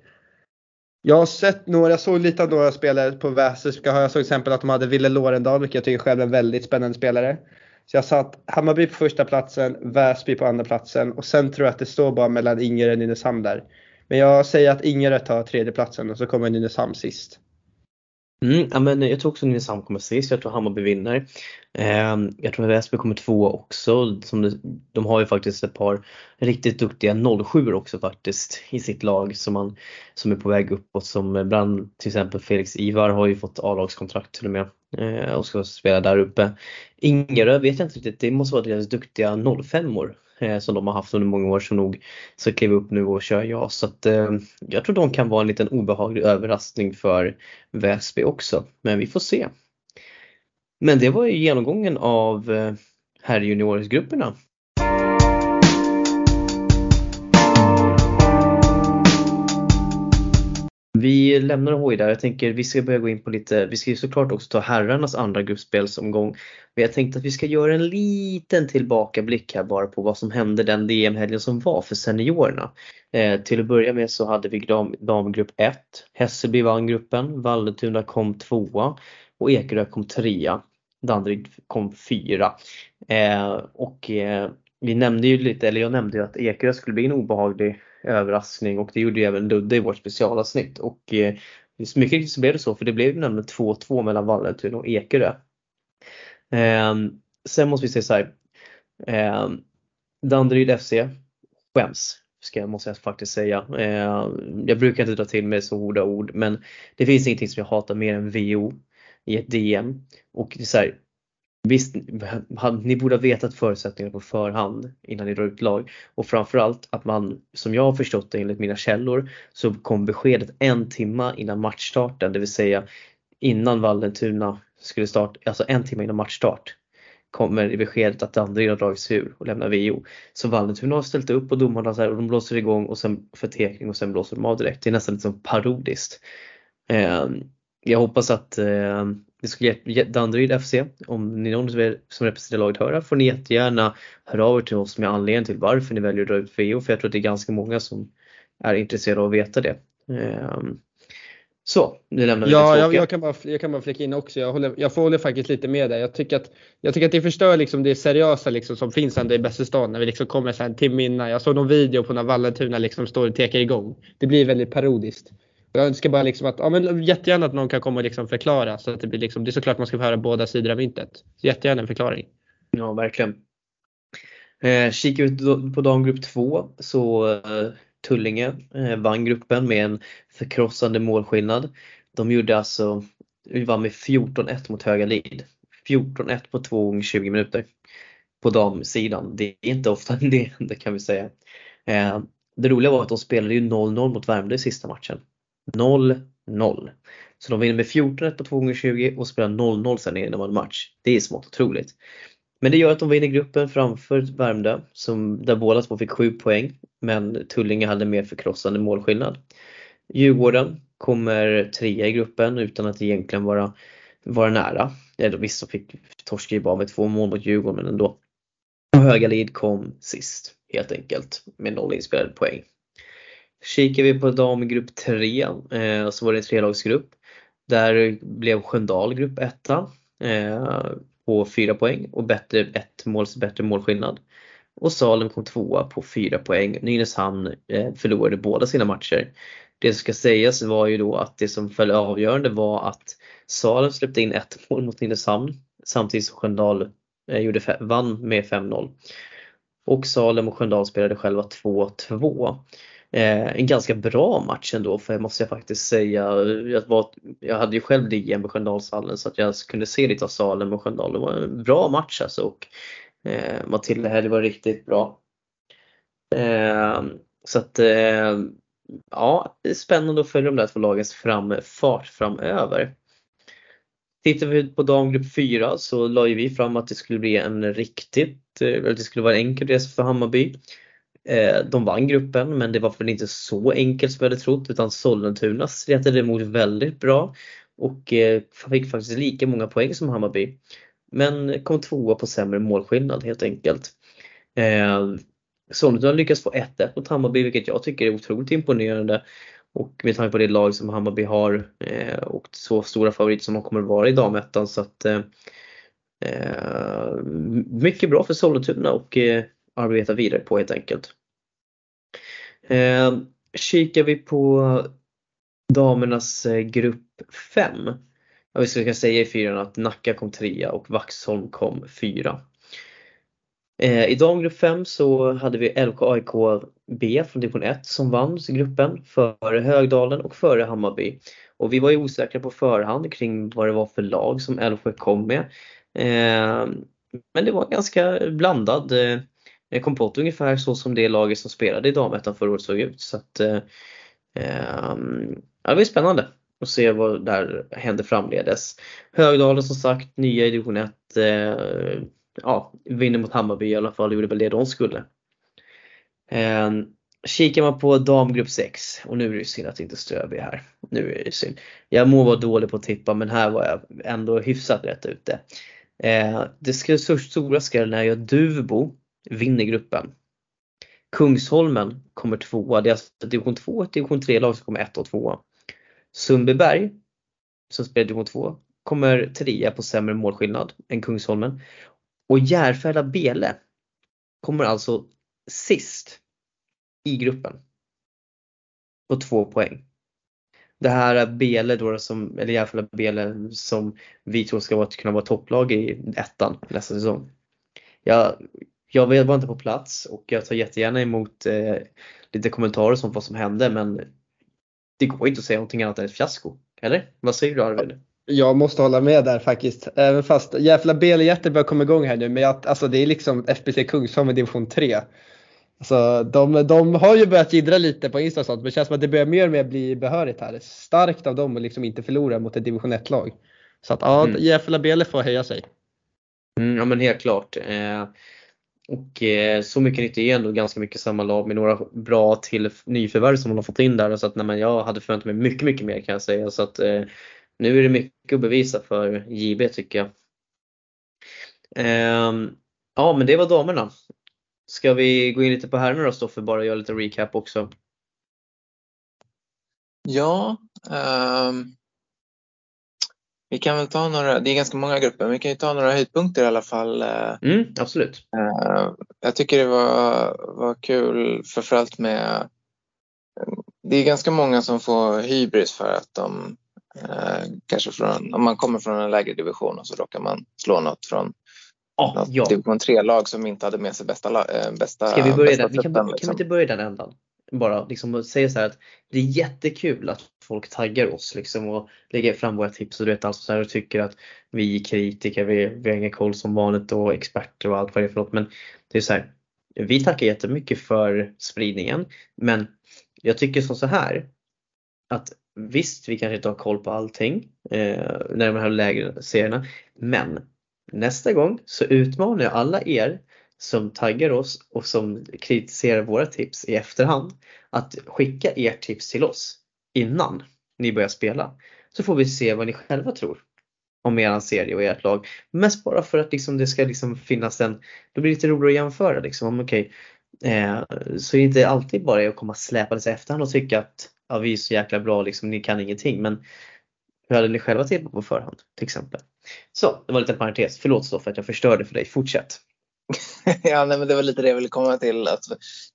Jag har sett några, jag såg lite av några spelare på Västerska. Jag såg till exempel att de hade Ville Lorendal, vilket jag tycker själv är en väldigt spännande spelare. Så jag satt Hammarby på första platsen, Väsby på andra platsen och sen tror jag att det står bara mellan Ingerö och Nynäshamn där. Men jag säger att Ingerö tar tredje platsen och så kommer Nynäshamn sist. Mm, ja, men jag tror också Nynäshamn kommer sist. Jag tror Hammarby vinner. Eh, jag tror Väsby kommer två också. Som det, de har ju faktiskt ett par riktigt duktiga 07 också faktiskt i sitt lag som, man, som är på väg uppåt. Som bland till exempel Felix Ivar har ju fått A-lagskontrakt till och med eh, och ska spela där uppe. Ingerö vet jag inte riktigt. Det måste vara deras duktiga 05-or eh, som de har haft under många år som nog ska kliva upp nu och köra JAS. Så att, eh, jag tror de kan vara en liten obehaglig överraskning för Väsby också. Men vi får se. Men det var ju genomgången av eh, Vi lämnar HI där. Jag tänker vi ska börja gå in på lite, vi ska ju såklart också ta herrarnas andra gruppspelsomgång. Men jag tänkte att vi ska göra en liten tillbakablick här bara på vad som hände den DM-helgen som var för seniorerna. Eh, till att börja med så hade vi dam, damgrupp 1. Hässelby vann gruppen, Vallentuna kom tvåa och Ekerö kom trea. Danderyd kom fyra. Eh, och eh, vi nämnde ju lite, eller jag nämnde ju att Ekerö skulle bli en obehaglig överraskning och det gjorde ju även Ludde i vårt specialavsnitt. Och eh, mycket riktigt så blev det så för det blev nämligen 2-2 mellan Vallentuna och Ekerö. Eh, sen måste vi säga så här. Eh, Danderyd FC skäms ska jag, måste jag faktiskt säga. Eh, jag brukar inte dra till med så hårda ord men det finns ingenting som jag hatar mer än VO i ett DM. Och det är så här, Visst, ni borde ha vetat förutsättningarna på förhand innan ni drar ut lag och framförallt att man, som jag har förstått det enligt mina källor, så kom beskedet en timma innan matchstarten, det vill säga innan Vallentuna skulle starta, alltså en timme innan matchstart kommer beskedet att Danderyd har dragits ur och lämnar VO. Så Vallentuna har ställt upp och domarna så här, och de blåser igång och sen förtekning och sen blåser de av direkt. Det är nästan lite som parodiskt. Eh, jag hoppas att eh, det skulle Danderyd FC, om ni är någon som representerar laget hör får ni jättegärna höra av er till oss med anledning till varför ni väljer att dra ut VO för jag tror att det är ganska många som är intresserade av att veta det. Ehm, så, nu lämnar vi ja, jag, jag, kan bara, jag kan bara flika in också. Jag, håller, jag håller faktiskt lite med dig. Jag tycker att, jag tycker att det förstör liksom det seriösa liksom som finns ändå i Bästestan när vi liksom kommer så en timme innan. Jag såg någon video på när Vallentuna liksom står och tekar igång. Det blir väldigt parodiskt. Jag önskar bara liksom att, ja men jättegärna att någon kan komma och liksom förklara så att det blir liksom, det är såklart man ska få höra båda sidor av myntet. Jättegärna en förklaring. Ja, verkligen. Eh, kikar vi på damgrupp 2 så eh, Tullinge eh, vann gruppen med en förkrossande målskillnad. De gjorde alltså, vi vann med 14-1 mot Höga Lid. 14-1 på 2 gånger 20 minuter på damsidan. Det är inte ofta [LAUGHS] det händer kan vi säga. Eh, det roliga var att de spelade ju 0-0 mot Värmdö i sista matchen. 0-0. Så de vinner med 14-1 på 2 gånger 20 och spelar 0-0 sen i en match. Det är smått otroligt. Men det gör att de vinner gruppen framför Värmdö som, där båda två fick 7 poäng. Men Tullinge hade mer förkrossande målskillnad. Djurgården kommer trea i gruppen utan att egentligen vara, vara nära. Eller visst, de fick torska ju bara med två mål mot Djurgården men ändå. Och Högalid kom sist helt enkelt med noll inspelade poäng. Kikar vi på damgrupp 3 eh, så var det en trelagsgrupp. Där blev Sköndal grupp 1 eh, på 4 poäng och bättre, ett måls bättre målskillnad. Och Salem kom tvåa på 4 poäng. Nynäshamn eh, förlorade båda sina matcher. Det som ska sägas var ju då att det som föll avgörande var att Salem släppte in ett mål mot Nynäshamn samtidigt som Sköndal eh, gjorde, vann med 5-0. Och Salem och Sköndal spelade själva 2-2. Eh, en ganska bra match ändå för måste jag faktiskt säga. Jag, var, jag hade ju själv DM med Sköndalshallen så att jag kunde se lite av Salem och Sköndal. Det var en bra match alltså och eh, Matilda Hell var riktigt bra. Eh, så att eh, ja, det är spännande att följa de där två lagens framfart framöver. Tittar vi på damgrupp 4 så la ju vi fram att det skulle bli en riktigt, eh, eller att det skulle vara en enkel resa för Hammarby. Eh, de vann gruppen men det var väl inte så enkelt som jag hade trott utan Sollentuna stretade emot väldigt bra och eh, fick faktiskt lika många poäng som Hammarby. Men kom tvåa på sämre målskillnad helt enkelt. Eh, Sollentuna lyckas få 1-1 mot Hammarby vilket jag tycker är otroligt imponerande. Och med tanke på det lag som Hammarby har och så stora favoriter som de kommer vara i damettan så att Eh, mycket bra för Sollentuna och eh, arbeta vidare på helt enkelt. Eh, kikar vi på damernas eh, grupp 5. Ja, vi ska säga i fyran att Nacka kom trea och Vaxholm kom fyra. Eh, I damgrupp 5 så hade vi LK AIK B från division 1 som vann gruppen före Högdalen och före Hammarby. Och vi var ju osäkra på förhand kring vad det var för lag som Älvsjö kom med. Eh, men det var ganska blandad eh, kompott ungefär så som det laget som spelade i damettan förra året såg ut. Så att, eh, ehm, ja, det blir spännande att se vad där händer framledes. Högdalen som sagt, nya i division 1. Eh, ja, vinner mot Hammarby i alla fall, gjorde väl det de skulle. Ehm, kikar man på damgrupp 6 och nu är det ju synd att inte Ströby är här. Nu är det synd. Jag må vara dålig på att tippa men här var jag ändå hyfsat rätt ute. Eh, det stora skrällen är ju att Duvbo vinner gruppen. Kungsholmen kommer tvåa. Det är alltså division 2 och division 3 lag som kommer 1 och 2. Sundbyberg som spelar division 2 kommer trea på sämre målskillnad än Kungsholmen. Och Järfälla Bele kommer alltså sist i gruppen. På två poäng. Det här Bele då som, eller Järfälla Bele som vi tror ska vara, kunna vara topplag i ettan nästa säsong. Jag, jag var inte på plats och jag tar jättegärna emot eh, lite kommentarer om vad som hände men det går inte att säga någonting annat än ett fiasko. Eller? Vad säger du Arvid? Jag måste hålla med där faktiskt. Även fast Järfälla Bele jättebra kommer igång här nu men jag, alltså det är liksom FBC Kungsholmen division 3. Alltså, de, de har ju börjat jiddra lite på Insta och sånt, men det känns som att det börjar mer och mer bli behörigt här. Starkt av dem att liksom inte förlora mot ett division 1-lag. Så att ja, mm. Bele får höja sig. Mm, ja men helt klart. Eh, och eh, så mycket nytt är ändå ganska mycket samma lag med några bra till nyförvärv som man har fått in där. Så att nej, men jag hade förväntat mig mycket, mycket mer kan jag säga. Så att eh, nu är det mycket att bevisa för JB tycker jag. Ehm, ja men det var damerna. Ska vi gå in lite på herrarna då Stoffe, bara göra lite recap också? Ja, um, vi kan väl ta några, det är ganska många grupper, men vi kan ju ta några höjdpunkter i alla fall. Eh. Mm, absolut. Uh, jag tycker det var, var kul framförallt med det är ganska många som får hybris för att de eh, kanske från, om man kommer från en lägre division och så råkar man slå något från Oh, ja. Division 3-lag som inte hade med sig bästa, bästa Ska vi börja där? Vi kan, liksom. kan vi inte börja den ändan? Bara liksom säga så här att det är jättekul att folk taggar oss liksom och lägger fram våra tips och du vet alltså så här och tycker att vi är kritiker, vi, vi har ingen koll som vanligt och experter och allt vad det är för något. Men det är så här, vi tackar jättemycket för spridningen men jag tycker som så här att visst, vi kanske inte har koll på allting eh, när de här lägre serierna men Nästa gång så utmanar jag alla er som taggar oss och som kritiserar våra tips i efterhand att skicka ert tips till oss innan ni börjar spela. Så får vi se vad ni själva tror om er serie och ert lag. Mest bara för att liksom det ska liksom finnas en, då blir det lite roligare att jämföra liksom. Okay, eh, så det är inte alltid bara att komma släpandes i efterhand och tycka att ja, vi är så jäkla bra, liksom, ni kan ingenting. Men hur hade ni själva tippat på förhand till exempel? Så, det var en liten parentes. Förlåt så för att jag förstörde för dig. Fortsätt. [LAUGHS] ja, nej, men det var lite det jag ville komma till. Att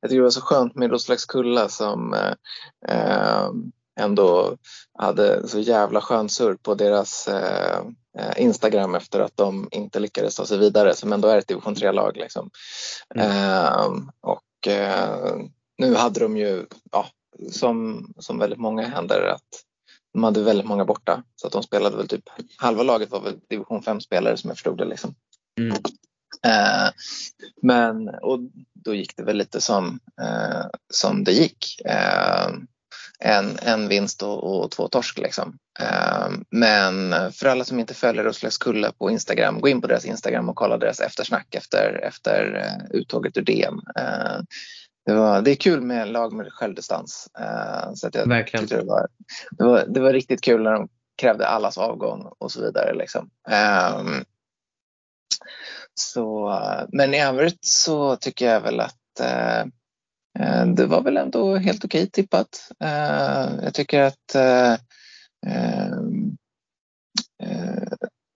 jag tycker det var så skönt med Roslags-Kulla som eh, eh, ändå hade så jävla skön surr på deras eh, eh, Instagram efter att de inte lyckades ta sig vidare som ändå är ett division 3-lag. Liksom. Mm. Eh, och eh, nu hade de ju, ja, som, som väldigt många händer, att de hade väldigt många borta så att de spelade väl typ halva laget var väl division 5 spelare som jag förstod det liksom. Mm. Eh, men och då gick det väl lite som, eh, som det gick. Eh, en, en vinst och, och två torsk liksom. Eh, men för alla som inte följer Roslagskulla på Instagram, gå in på deras Instagram och kolla deras eftersnack efter, efter eh, uttåget ur DM. Eh, det, var, det är kul med lag med självdistans. Så att jag Verkligen. Det var, det, var, det var riktigt kul när de krävde allas avgång och så vidare. Liksom. Um, så, men i övrigt så tycker jag väl att eh, eh, det var väl ändå helt okej tippat. Eh, jag tycker att eh, eh,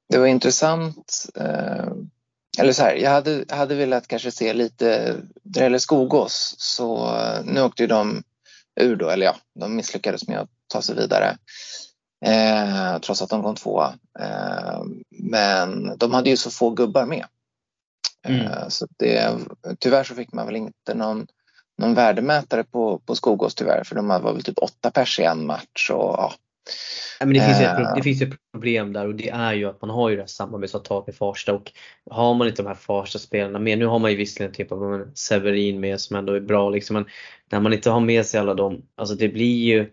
det var intressant. Eh, eller så här, jag hade, hade velat kanske se lite, när det gäller Skogås så nu åkte ju de ur då, eller ja, de misslyckades med att ta sig vidare. Eh, trots att de kom tvåa. Eh, men de hade ju så få gubbar med. Mm. Eh, så det, tyvärr så fick man väl inte någon, någon värdemätare på, på Skogås tyvärr för de var väl typ åtta pers i en match. Och, ja. Ja, men det, finns ett, eh. det finns ett problem där och det är ju att man har ju det här samarbetsavtalet med Farsta och har man inte de här Farsta-spelarna med, nu har man ju visserligen typ av Severin med som ändå är bra liksom, men när man inte har med sig alla dem, alltså det blir ju,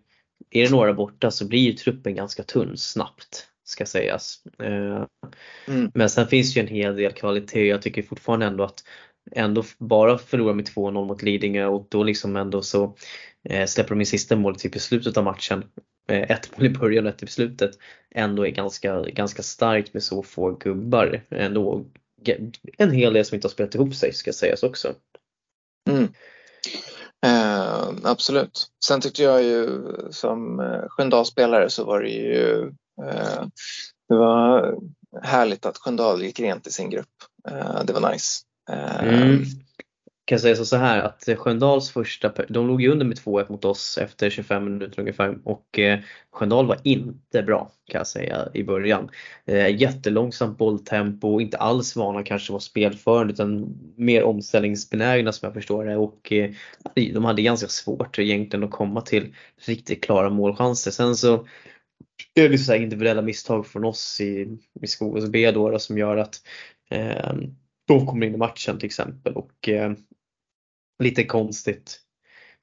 är det några borta så blir ju truppen ganska tunn snabbt ska sägas. Eh, mm. Men sen finns ju en hel del kvalitet. Jag tycker fortfarande ändå att ändå bara förlora med 2-0 mot Lidingö och då liksom ändå så eh, släpper de in sista målet typ i slutet av matchen. Eh, ett mål i början och ett i slutet. Ändå är ganska, ganska starkt med så få gubbar. Ändå en hel del som inte har spelat ihop sig ska sägas också. Mm. Eh, absolut. Sen tyckte jag ju som Sköndalsspelare så var det ju Eh, det var härligt att Sköndal gick rent i sin grupp. Eh, det var nice. Eh, mm. Kan säga så här att Sköndals första, de låg ju under med 2-1 mot oss efter 25 minuter ungefär och eh, Sköndal var inte bra kan jag säga i början. Jättelångsamt bolltempo, inte alls vana kanske var spelförande utan mer omställningsbenägna som jag förstår det och de hade ganska svårt egentligen att komma till riktigt klara målchanser. Sen så det är liksom individuella misstag från oss i, i Skogås B då, då, som gör att eh, de kommer in i matchen till exempel och eh, lite konstigt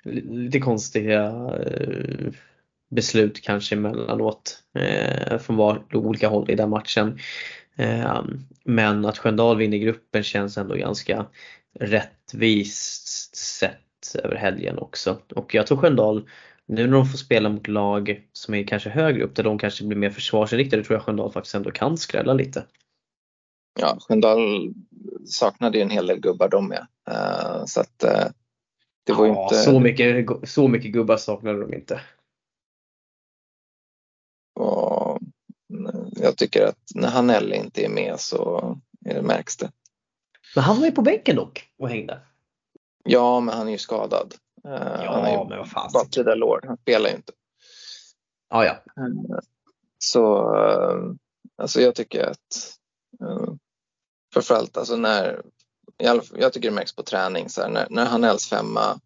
lite konstiga eh, beslut kanske emellanåt eh, från var, olika håll i den matchen. Eh, men att Sköndal vinner gruppen känns ändå ganska rättvist sett över helgen också. Och jag tror Sköndal nu när de får spela mot lag som är kanske högre upp där de kanske blir mer försvarsinriktade tror jag Sköndal faktiskt ändå kan skrälla lite. Ja, Sköndal saknade ju en hel del gubbar de med. Uh, så att uh, det var ja, inte... Så mycket, så mycket gubbar saknade de inte. Och jag tycker att när Hanell inte är med så är det märks det. Men han var ju på bänken dock och hängde. Ja, men han är ju skadad. Ja, han är men vad fan. Baksida lår, han spelar ju inte. Ja, ja. Eh, så eh, alltså jag tycker att eh, framförallt alltså när, jag tycker det märks på träning så här, när, när Hanells femma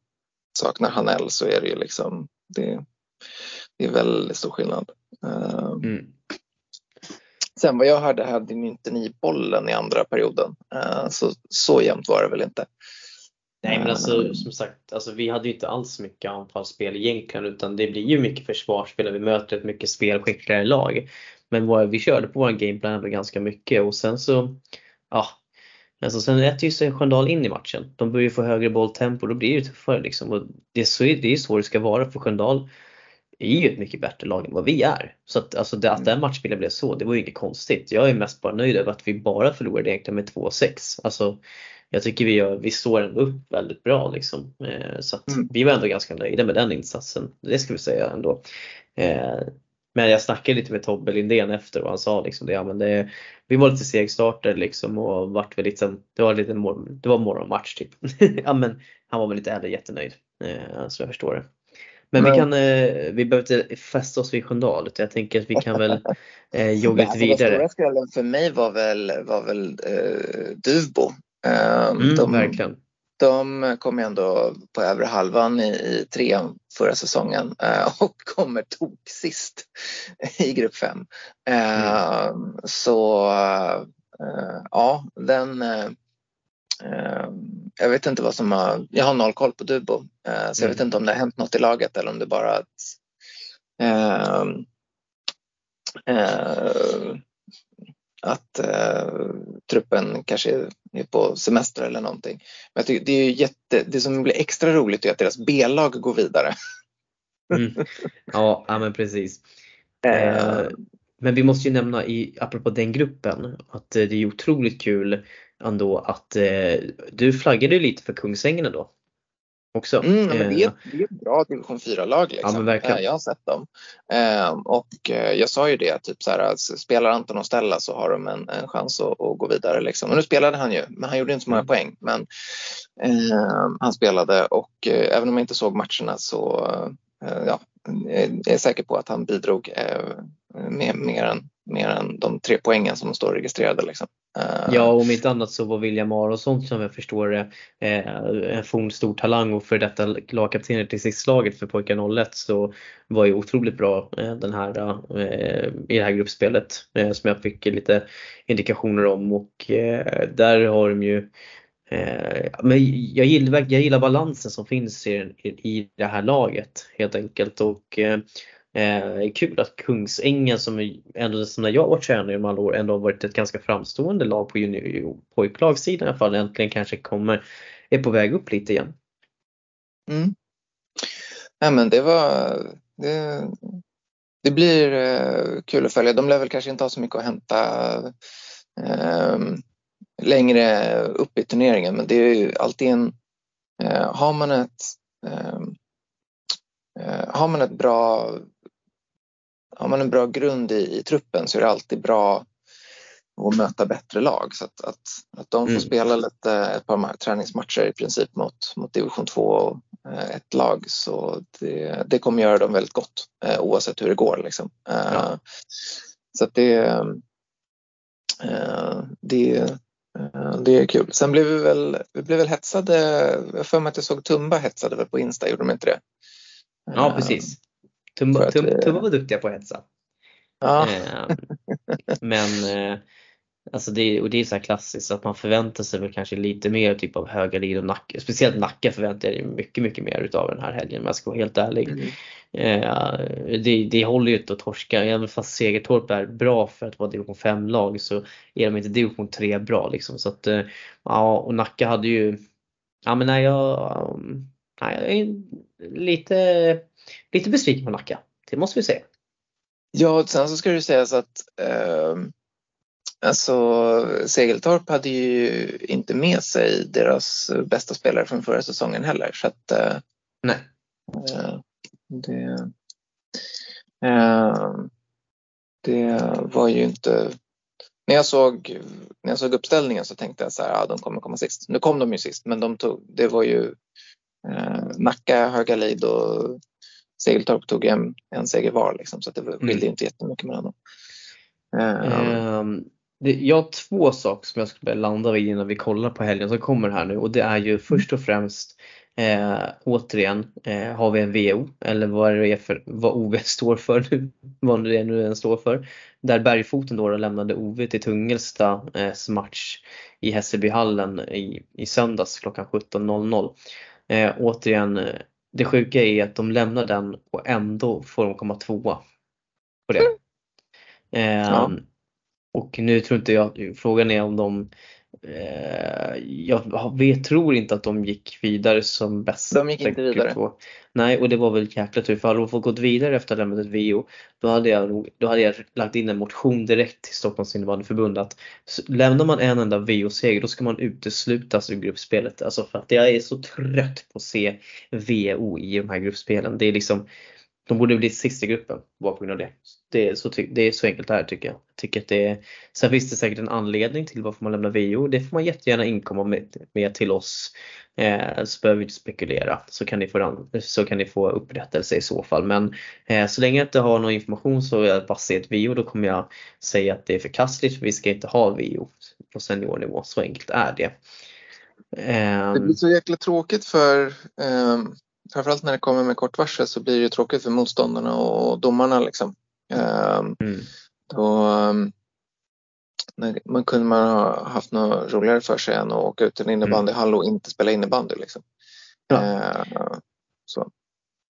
saknar Hanell så är det ju liksom det, det är väldigt stor skillnad. Mm. Sen vad jag hörde hade ni inte ni bollen i andra perioden så, så jämnt var det väl inte. Nej men alltså som sagt, alltså, vi hade ju inte alls mycket anfallsspel egentligen utan det blir ju mycket försvarsspel vi möter ett mycket spelskickligare lag. Men vår, vi körde på vår gameplan ändå ganska mycket och sen så, ja. Alltså sen äter ju sig Sköndal in i matchen. De börjar ju få högre bolltempo och då blir det tuffare liksom. Och det är så det, är så det ska vara för Sköndal är ju ett mycket bättre lag än vad vi är. Så att, alltså det, att den matchbilden blev så, det var ju inget konstigt. Jag är mest bara nöjd över att vi bara förlorade egentligen med 2-6. Alltså jag tycker vi, gör, vi står ändå upp väldigt bra liksom. Eh, så att mm. vi var ändå ganska nöjda med den insatsen. Det ska vi säga ändå. Eh, men jag snackade lite med Tobbe Lindén efter och han sa liksom det, ja, men det, vi var lite segstartade liksom och vart väl liksom, det var lite det var morgonmatch typ. [LAUGHS] ja, men han var väl inte heller jättenöjd. Eh, så jag förstår det. Men, men vi kan, vi behöver inte fästa oss vid Sköndal utan jag tänker att vi kan väl eh, jogga [LAUGHS] lite vidare. Den stora skrällen för mig var väl, var väl eh, Duvbo mm, de, verkligen. De kom ändå på övre halvan i, i trean förra säsongen eh, och [LAUGHS] kommer tok sist i grupp 5. Mm. Ehm, så eh, ja, den ehm, jag vet inte vad som har, jag har noll koll på Dubo eh, så jag vet mm. inte om det har hänt något i laget eller om det bara att eh, eh, att eh, truppen kanske är på semester eller någonting. Men jag tycker det är jätte, det som blir extra roligt är att deras B-lag går vidare. Mm. [LAUGHS] Ja, ja, men precis. Eh, men vi måste ju nämna, i, apropå den gruppen, att det är otroligt kul ändå att eh, du flaggade lite för Kungsängen ändå. Också. Mm, men det, är, Eh, det är ett bra division 4-lag. Liksom. Ja. Eh, Jag har sett dem. Eh, och jag sa ju det, typ så här, alltså, spelar Anton och Stella så har de en, en chans att, att gå vidare. Liksom. Och nu spelade han ju, men han gjorde inte så många Mm. poäng. Men eh, han spelade och eh, även om jag inte såg matcherna så eh, ja, jag är säker på att han bidrog med mer än, mer än de tre poängen som står registrerade. Liksom. Eh, ja, om inte annat så var William Aronsson som jag förstår det eh, en forn stor talang och för detta lagkapten till sistlaget för pojkar 01 så var ju otroligt bra eh, den här i det här gruppspelet som jag fick lite indikationer om. Och där har de ju men jag gillar, jag gillar balansen som finns i, i det här laget helt enkelt. Och eh, kul att Kungsängen som ändå som när jag varit tränare i alla år ändå har varit ett ganska framstående lag på junior, pojklagssidan i alla fall äntligen kanske kommer, är på väg upp lite igen. Mm. Ja, men det var det, det blir eh, kul att följa. De lär väl kanske inte ha så mycket att hämta eh, längre upp i turneringen men det är ju alltid en eh, har man ett ehm, eh, har man ett bra har man en bra grund i, i truppen så är det alltid bra att möta bättre lag. Så att, att, att de får Mm. spela lite, ett par ma- träningsmatcher i princip mot, mot division 2 och eh, ett lag så det, det kommer göra dem väldigt gott eh, oavsett hur det går. Liksom. Eh, Ja. Så att det, eh, det, eh, det är kul. Sen blev vi väl, vi blev väl hetsade, jag för mig att jag såg Tumba hetsade väl på Insta, gjorde de inte det? Ja precis. Tumba, att tum, vi- tumba var duktiga på att hetsa. Ja. Eh, men eh, alltså det, och det är så här klassiskt att man förväntar sig väl kanske lite mer typ av Högalid och Nacka. Speciellt Nacka förväntar jag mig mycket, mycket mer utav den här helgen om jag ska vara helt ärlig. Mm. Eh, det, det håller ju inte att torska. Även fast Segertorp är bra för att vara division 5-lag så är de inte division 3 bra liksom. Så att, eh, ja, och Nacka hade ju, ja men nej jag, um, nej, lite, lite besviken på Nacka. Det måste vi säga. Ja, och sen så ska det sägas att eh, alltså, Segeltorp hade ju inte med sig deras bästa spelare från förra säsongen heller. Så att, eh, Nej. eh, det, eh, det var ju inte... När jag, såg, när jag såg uppställningen så tänkte jag så här, ja, de kommer komma sist. Nu kom de ju sist, men de tog, det var ju Nacka, Högalid och Segeltorp tog en, en seger var liksom, så det skilde Mm. inte jättemycket mellan dem. Eh, Ehm, det, jag har två saker som jag skulle landa vid innan vi kollar på helgen som kommer här nu och det är ju först och främst eh, återigen eh, har vi en VO eller vad det är för vad OV står för nu, [LAUGHS] vad det nu den står för. Där Bergfoten då lämnade OV till Tungelsta eh, match i Hässelbyhallen i, i söndags klockan 17.00. Eh, återigen, eh, det sjuka är att de lämnar den och ändå får de komma tvåa på det. Eh, Ja. Och nu tror inte jag, frågan är om de jag vet, tror inte att de gick vidare som bästa. De gick inte vidare. Q2. Nej, och det var väl jäkla tur för hade de fått gått vidare efter att ha lämnat ett VO då hade jag, då hade jag lagt in en motion direkt till Stockholms innebandyförbund att lämnar man en enda VO-seger då ska man uteslutas ur gruppspelet. Alltså för att jag är så trött på att se VO i de här gruppspelen. Det är liksom de borde bli sist i gruppen bara på grund av det. Det är så, det är så enkelt det här tycker jag. jag tycker att det är, sen finns det säkert en anledning till varför man lämnar VO. Det får man jättegärna inkomma med, med till oss. Eh, så behöver vi inte spekulera. Så kan, ni få, så kan ni få upprättelse i så fall. Men eh, så länge jag inte har någon information så jag bara ser ett VO då kommer jag säga att det är förkastligt för vi ska inte ha VO på seniornivå. Så enkelt är det. Eh, Det blir så jäkla tråkigt för eh, framförallt när det kommer med kort varsel så blir det tråkigt för motståndarna och domarna liksom. Eh, mm. då, eh, när- man kunde man ha haft något roligare för sig än att åka ut till en innebandyhall och inte spela innebandy liksom. Ja. Eh, så.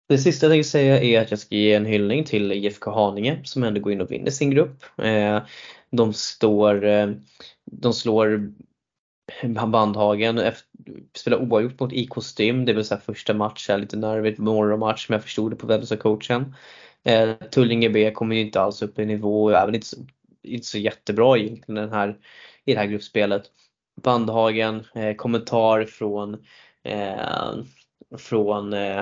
Det sista jag tänker säga är att jag ska ge en hyllning till IFK Haninge som ändå går in och vinner sin grupp. De står, de slår Bandhagen, spelar oavgjort mot IK Stim, det vill säga första matchen, lite nervigt morgonmatch men jag förstod det på vem coachen. Eh, Tullinge B kommer ju inte alls upp i nivå och även inte så, inte så jättebra egentligen den här, i det här gruppspelet. Bandhagen, eh, kommentar från eh, från eh,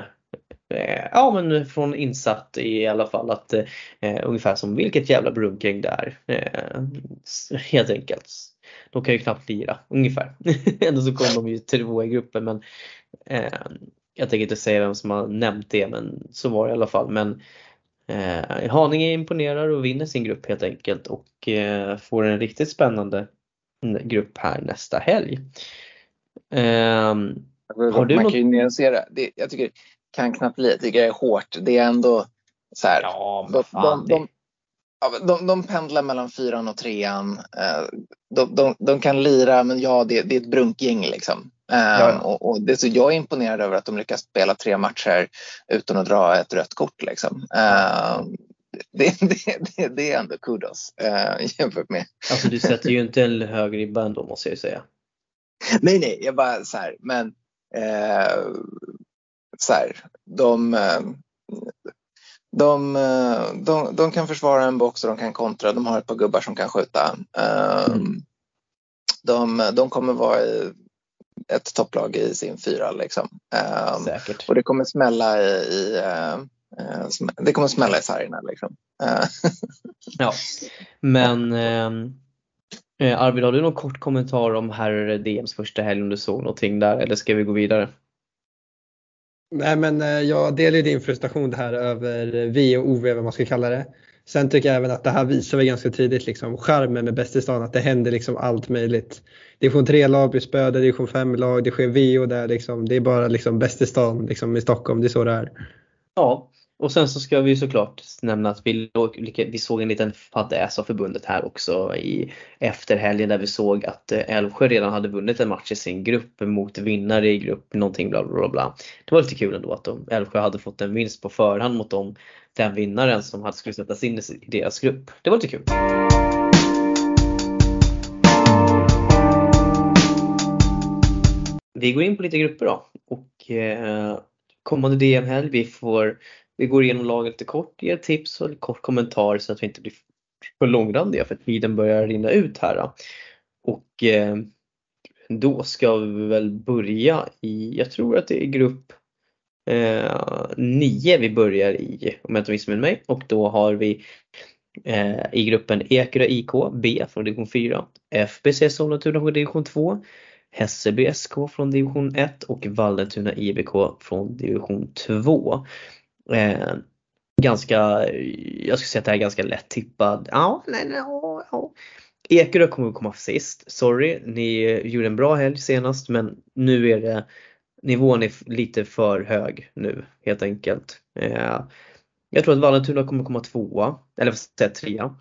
eh, Ja men från insatt i alla fall att eh, ungefär som vilket jävla brunkring det är. Eh, helt enkelt. De kan ju knappt lira, ungefär. [LAUGHS] Ändå så kommer de ju tvåa i gruppen men eh, jag tänker inte säga vem som har nämnt det men så var det i alla fall. Men eh, Haninge imponerar och vinner sin grupp helt enkelt och eh, får en riktigt spännande grupp här nästa helg. Eh, har du Man något... kan ju nyansera. Det, jag tycker kan knappt bli, jag tycker det är hårt. Det är ändå så här. Ja, de, de, de, de, de pendlar mellan fyran och trean. Eh, de, de, de kan lira, men ja, det, det är ett brunkgäng liksom. Ja. Um, och, och det, så jag är imponerad över att de lyckas spela tre matcher utan att dra ett rött kort. Liksom. Um, det, det, det, det, är ändå kudos uh, jämfört med... Alltså du sätter ju inte en hög ribba ändå måste jag säga. nej, nej, jag bara så här, men uh, så här, de, uh, de, de, de, kan försvara en box och de kan kontra. De har ett par gubbar som kan skjuta. Um, de, de kommer vara ett topplag i sin fyra. Liksom. Um, Säkert. Och det kommer smälla i, i uh, det kommer smälla i sargerna. Liksom. [LAUGHS] Ja, men uh, Arvid, har du någon kort kommentar om herr DMs första helg om du såg någonting där eller ska vi gå vidare? Nej men eh, jag delar din frustration här över V och OV vad man ska kalla det. Sen tycker jag även att det här visar vi ganska tidigt liksom charmen med Bäst i stan att det händer liksom allt möjligt. Division 3-lag blir spöade, division 5-lag, det sker VO där liksom. Det är bara liksom Bäst i stan liksom i Stockholm, det är så det är. Ja, och sen så ska vi såklart nämna att vi, vi såg en liten fadäs av förbundet här också i efterhelgen där vi såg att eh, Älvsjö redan hade vunnit en match i sin grupp mot vinnare i grupp någonting bla bla bla. Det var lite kul ändå att de, Älvsjö hade fått en vinst på förhand mot dem, den vinnaren som hade skulle sättas in i deras grupp. Det var lite kul. Vi går in på lite grupper då och eh, kommande DM-helg vi får vi går igenom laget lite kort, ger tips och kort kommentar så att vi inte blir för långrandiga för tiden börjar rinna ut här. Och eh, då ska vi väl börja i, jag tror att det är grupp eh, 9 vi börjar i om jag inte missminner mig och då har vi eh, i gruppen Ekerö IK B från division 4, FBC Sollentuna från division 2, Hässelby SK från division 1 och Vallentuna IBK från division 2. Eh, ganska, jag skulle säga att det här är ganska lätt tippad. Ja, nej, nej, ja, ja. Ekerö kommer komma sist. Sorry, ni gjorde en bra helg senast men nu är det nivån är lite för hög nu helt enkelt. Eh, jag tror att Vallentuna kommer komma tvåa, eller säga trea.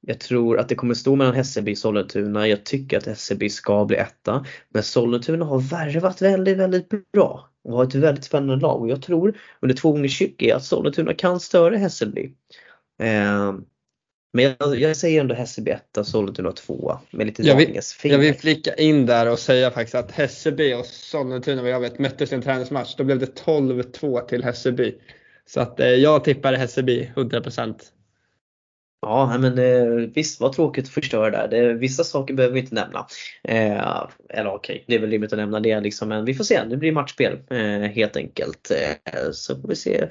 Jag tror att det kommer stå mellan Hässelby och Sollentuna. Jag tycker att Hässelby ska bli etta. Men Sollentuna har värvat väldigt, väldigt bra och har ett väldigt spännande lag och jag tror under två gånger 20 att Sollentuna kan störa Hässelby. Eh, men jag, jag, säger ändå Hässelby 1, Sollentuna 2 med lite jag vill, jag vill flika in där och säga faktiskt att Hässelby och Sollentuna vad jag vet möttes i en träningsmatch. Då blev det 12-2 till Hässelby. Så att eh, jag tippar Hässelby 100%. Ja, men eh, visst var tråkigt att förstöra där. Det, vissa saker behöver vi inte nämna. Eh, eller okej, okay, det är väl rimligt att nämna det liksom, men vi får se. Det blir matchspel eh, helt enkelt. Eh, så får vi se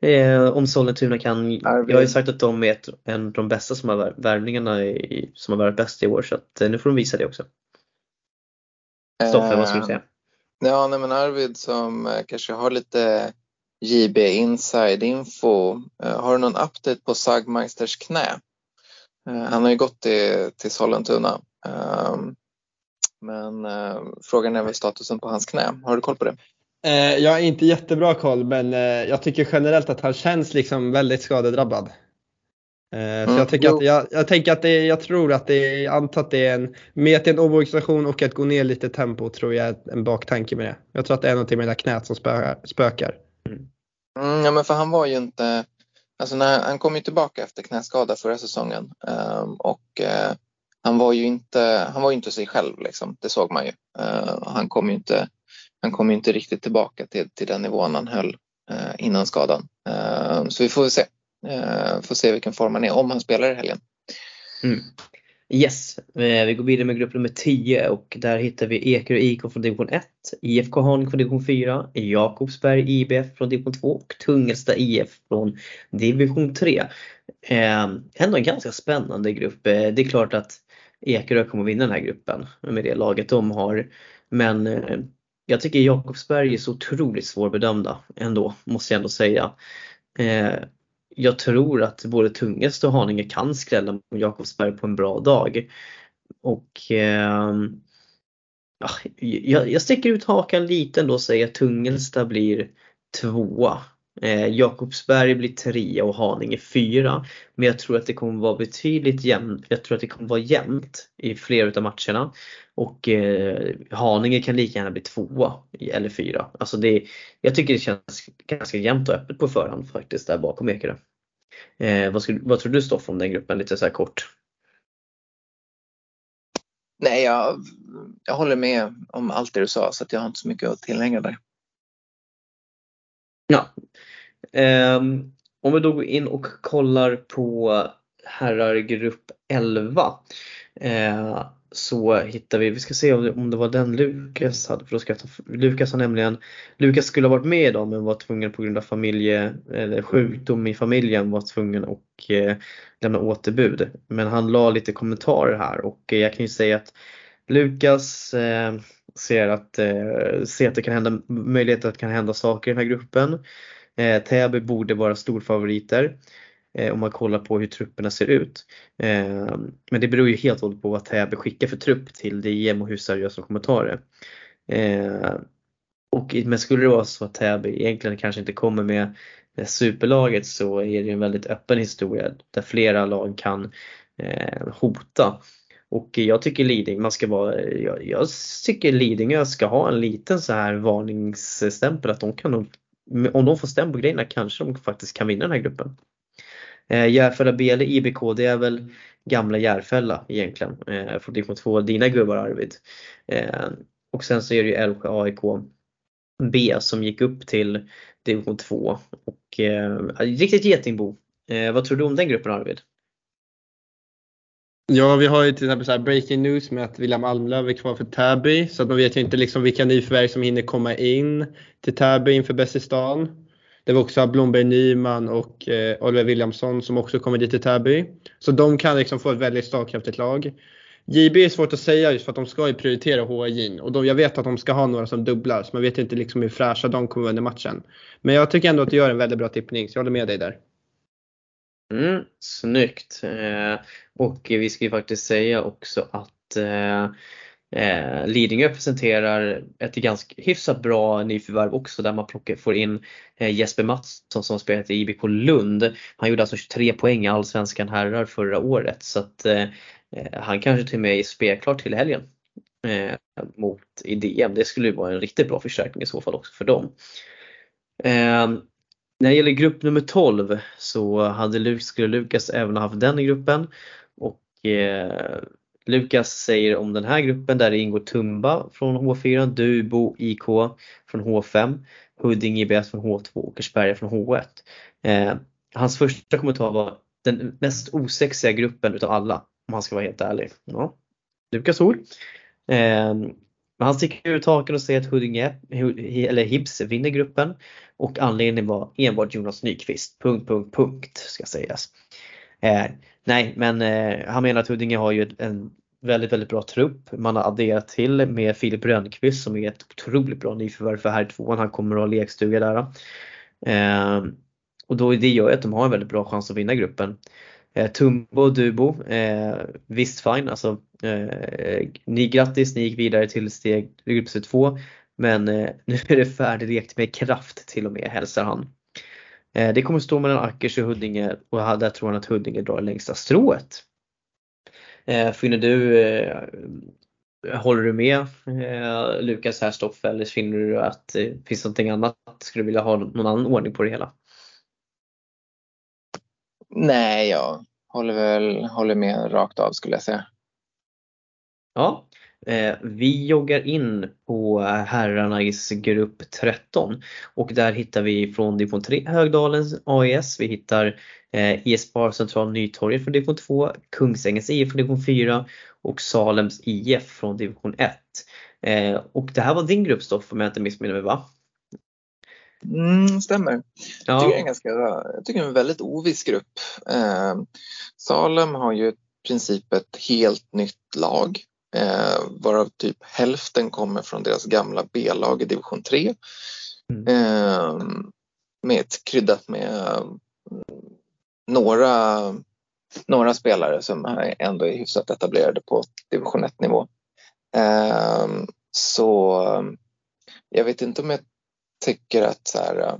eh, om Sollentuna kan. Jag har ju sagt att de är ett, en av de bästa som har värvningarna i, som har varit bäst i år så att, nu får de visa det också. Stoffe, vad skulle du säga? Ja, nej, men Arvid som kanske har lite JB Inside Info. Eh, har du någon update på Sagmeisters knä? Eh, han har ju gått till, till Sollentuna. Ehm, men eh, frågan är väl statusen på hans knä. Har du koll på det? Jag har inte jättebra koll men jag tycker generellt att han känns liksom väldigt skadedrabbad. Så mm, jag, tycker att, jag, jag, tänker att det, jag tror att det jag antar att det är en, med till en omorganisation och att gå ner lite tempo tror jag är en baktanke med det. Jag tror att det är någonting med det där knät som spökar. spökar. Mm. Mm, ja, men för han var ju inte, alltså när, han kom ju tillbaka efter knäskada förra säsongen um, och uh, han var ju inte, han var inte sig själv liksom, det såg man ju. Uh, han kom ju inte, han kom inte riktigt tillbaka till, till den nivån han höll uh, innan skadan. Ehm, så vi får se, får se vilken form han är om han spelar i helgen. Mm. Yes, eh, vi går vidare med grupp nummer 10 och där hittar vi Ekerö IK från division 1, IFK Haninge från division 4, Jakobsberg IBF från division 2 och Tungelsta IF från division 3. Ehm, ändå en ganska spännande grupp. Eh, det är klart att Ekerö kommer vinna den här gruppen med det laget de har. Men eh, jag tycker Jakobsberg är så otroligt svårbedömda ändå, måste jag ändå säga. Jag tror att både Tungest och Haninge kan skrälla mot Jakobsberg på en bra dag. Och eh, jag, jag sticker ut hakan lite ändå och säger att Tungelsta blir tvåa. Eh, Jakobsberg blir trea och Haninge fyra. Men jag tror att det kommer vara betydligt jämnt. Jag tror att det kommer vara jämnt i flera utav matcherna. Och eh, Haninge kan lika gärna bli tvåa eller fyra. Alltså det, jag tycker det känns ganska jämnt och öppet på förhand faktiskt där bakom Ekerö. Eh, vad, skulle, vad tror du Stoff om den gruppen lite så här kort? Nej, jag, jag håller med om allt det du sa så att jag har inte så mycket att tillägga där. Ja. Um, om vi då går in och kollar på herrar grupp 11. Uh, eh, så hittar vi, vi ska se om det, om det var den Lukas hade, för då ska jag ta, Lukas har nämligen, Lukas skulle ha varit med idag men var tvungen på grund av familje, eller sjukdom i familjen var tvungen och eh, lämna återbud. Men han la lite kommentarer här och eh, jag kan ju säga att Lukas eh, ser, att, eh, ser att det kan hända möjlighet att det kan hända saker i den här gruppen. Eh, Täby borde vara storfavoriter. Eh, om man kollar på hur trupperna ser ut. Eh, men det beror ju helt och hållet på vad Täby skickar för trupp till DM och hur seriösa de kommer ta det. Eh, och, men skulle det vara så att Täby egentligen kanske inte kommer med superlaget så är det ju en väldigt öppen historia där flera lag kan eh, hota. Och jag tycker Lidingö, man ska vara, jag, jag tycker Lidingö ska ha en liten så här varningsstämpel att de kan nog, om de får stäm på grejerna kanske de faktiskt kan vinna den här gruppen. Eh, Järfälla eller IBK det är väl gamla Järfälla egentligen eh, från division 2, dina gubbar Arvid. Eh, och sen så är det ju Älvsjö AIK B som gick upp till division 2 och eh, riktigt getingbo. Eh, vad tror du om den gruppen Arvid? Ja, vi har ju till exempel så breaking news med att William Almlöv är kvar för Täby så att man vet ju inte liksom vilka nyförvärv som hinner komma in till Täby inför Bäst i stan. Det var också Blomberg Nyman och eh, Oliver Williamson som också kommer dit till Täby. Så de kan liksom få ett väldigt slagkraftigt lag. JB är svårt att säga just för att de ska ju prioritera HIJ och de, jag vet att de ska ha några som dubblar så man vet inte liksom hur fräscha de kommer under matchen. Men jag tycker ändå att du gör en väldigt bra tippning så jag håller med dig där. Mm, snyggt! Eh, och vi ska ju faktiskt säga också att eh, eh, Lidingö presenterar ett ganska hyfsat bra nyförvärv också där man plockar, får in eh, Jesper Mattsson som spelat i IBK Lund. Han gjorde alltså 23 poäng i Allsvenskan herrar förra året så att eh, eh, han kanske till och med är spelklar till helgen eh, mot i DM. Det skulle ju vara en riktigt bra förstärkning i så fall också för dem. Eh, när det gäller grupp nummer 12 så hade, Lukas skulle Lukas även haft den i gruppen och eh, Lukas säger om den här gruppen där det ingår Tumba från H4, Dubo IK från H5, Huddinge IBS från H2 och Åkersberga från H1. Eh, hans första kommentar var den mest osexiga gruppen utav alla om han ska vara helt ärlig. Ja. Lukas ord. Eh, men han sticker ut taken och säger att Huddinge, eller Hibs vinner gruppen och anledningen var enbart Jonas Nyqvist. Punkt, punkt, punkt ska sägas. Eh, nej, men eh, han menar att Huddinge har ju en väldigt, väldigt bra trupp. Man har adderat till med Filip Rönnqvist som är ett otroligt bra nyförvärv för här tvåan. Han kommer att ha lekstuga där. Eh, och då, det gör ju att de har en väldigt bra chans att vinna gruppen. Eh, Tumbo och Dubo, eh, visst fine, alltså eh, ni grattis, ni gick vidare till steg grupp 2 men eh, [LAUGHS] nu är det färdiglekt med kraft till och med hälsar han. Eh, det kommer stå mellan Ackers och Huddinge och där tror han att Huddinge drar längsta strået. Eh, finner du, eh, håller du med eh, Lukas Härstoff eller finner du att det finns någonting annat? Skulle du vilja ha någon annan ordning på det hela? Nej, jag håller väl håller med rakt av skulle jag säga. Ja, Eh, vi joggar in på herrarnas grupp 13 och där hittar vi från division 3 Högdalens AIS, vi hittar eh, ISPAR Central Nytorget från division 2, Kungsängens IF från division 4 och Salems IF från division 1. Eh, och det här var din grupp Stoff om jag inte missminner mig va? Mm, stämmer. Ja. Jag tycker det är en ganska, jag tycker det är en väldigt oviss grupp. Eh, Salem har ju i princip ett helt nytt lag eh, varav typ hälften kommer från deras gamla B-lag i division 3. Mm. Eh, med ett kryddat med eh, några, några spelare som ändå är hyfsat etablerade på division 1 nivå. Eh, så jag vet inte om jag tycker att så här, eh,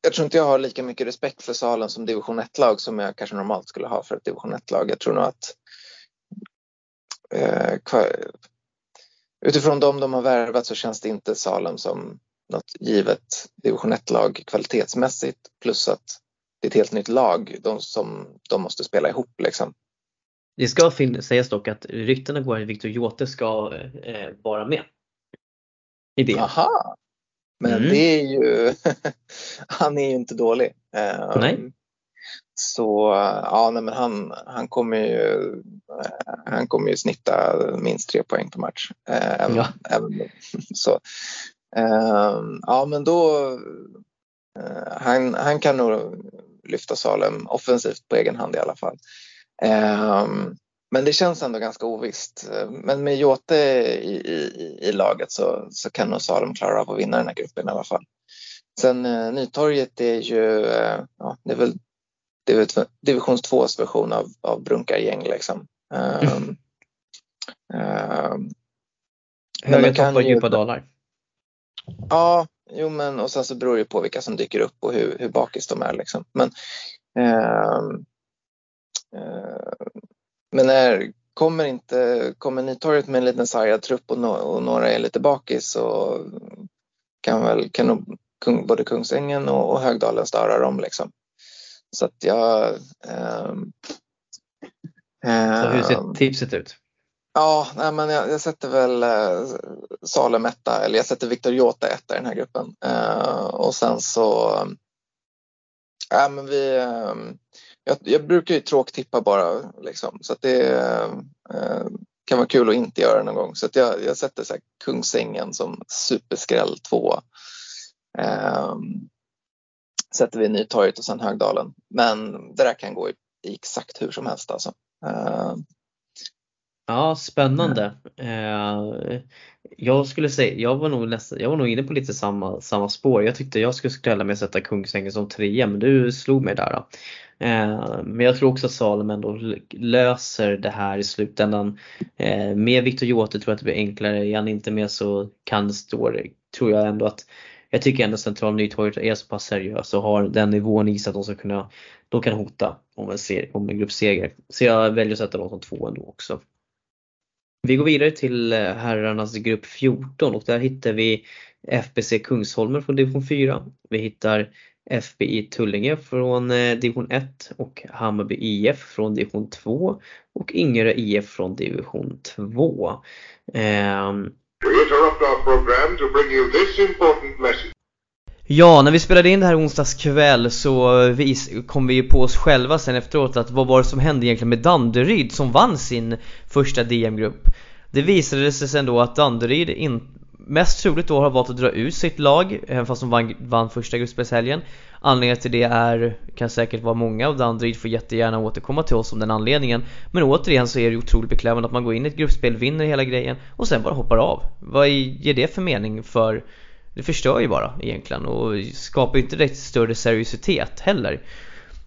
jag tror inte jag har lika mycket respekt för Salen som division 1-lag som jag kanske normalt skulle ha för ett division 1-lag. Jag tror nog att eh, utifrån dem de har värvat så känns det inte Salem som något givet division 1-lag kvalitetsmässigt plus att det är ett helt nytt lag de, som de måste spela ihop liksom. Det ska sägas dock att ryktena går att Viktor Jote ska eh, vara med. I det. Aha! Men Mm. det är ju, [LAUGHS] han är ju inte dålig. Eh, Nej. Så ja, nej, men han, han, kommer ju, eh, han kommer ju snitta minst tre poäng per match. Eh, Även, Ja. även, [LAUGHS] så. Eh, Ja, men då, eh, han, han kan nog lyfta Salem offensivt på egen hand i alla fall. Eh, Men det känns ändå ganska ovisst. Men med Jote i, i, i laget så, så kan nog Salem klara av att vinna den här gruppen i alla fall. Sen eh, Nytorget är ju, eh, ja, det är väl, det är väl ett divisions 2 version av, av brunkargäng liksom. Um, um, Höga toppar, ju- djupa dalar. Ja, jo men och sen så beror det på vilka som dyker upp och hur, hur bakis de är liksom. Men, ehm, eh, men när kommer inte, kommer Nytorget med en liten sargad trupp och, no, och några är lite bakis så kan väl, kan nog kung, både Kungsängen och, och Högdalen störa dem liksom. Så att jag ehm, Så hur ehm, ser tipset ut? Ja, nej, men jag, jag sätter väl eh, Salem etta, eller jag sätter Victor Jota etta i den här gruppen. Eh, och sen så... Ja, men vi, eh, jag, jag brukar ju tråktippa bara, liksom, så att det eh, kan vara kul att inte göra någon gång. Så att jag, jag sätter så här, Kungsängen som superskräll två. Eh, sätter vi Nytorget och sen Högdalen. Men det där kan gå i, i exakt hur som helst alltså. Eh, Ja, spännande. Eh, jag skulle säga, jag var nog nästan, jag var nog inne på lite samma, samma spår. Jag tyckte jag skulle skrälla med att sätta Kungsängen som trea men du slog mig där. Då. Eh, men jag tror också att Salem ändå löser det här i slutändan. Eh, med Victor Jote tror jag att det blir enklare. Är han inte med så kan det stå, tror jag ändå att jag tycker ändå Central Nytorget är så pass seriös och har den nivån i sig att de ska kunna, de kan hota om en, serie, om en gruppseger. Så jag väljer att sätta dem som två ändå också. Vi går vidare till eh, herrarnas grupp 14 och där hittar vi FBC Kungsholmen från division 4. Vi hittar FBI Tullinge från eh, division 1 och Hammarby IF från division 2 och Ingerö IF från division 2. Um... Ehm. We interrupt our program to bring you this important message. Ja, när vi spelade in det här onsdags kväll så vis, kom vi ju på oss själva sen efteråt att vad var det som hände egentligen med Danderyd som vann sin första DM-grupp? Det visade sig sen då att Danderyd in, mest troligt då har valt att dra ut sitt lag, även fast de vann, vann första gruppspelshelgen. Anledningen till det är, kan säkert vara många och Danderyd får jättegärna återkomma till oss om den anledningen. Men återigen så är det otroligt beklämmande att man går in i ett gruppspel, vinner hela grejen och sen bara hoppar av. Vad ger det för mening för det förstör ju bara egentligen och skapar ju inte direkt större seriositet heller.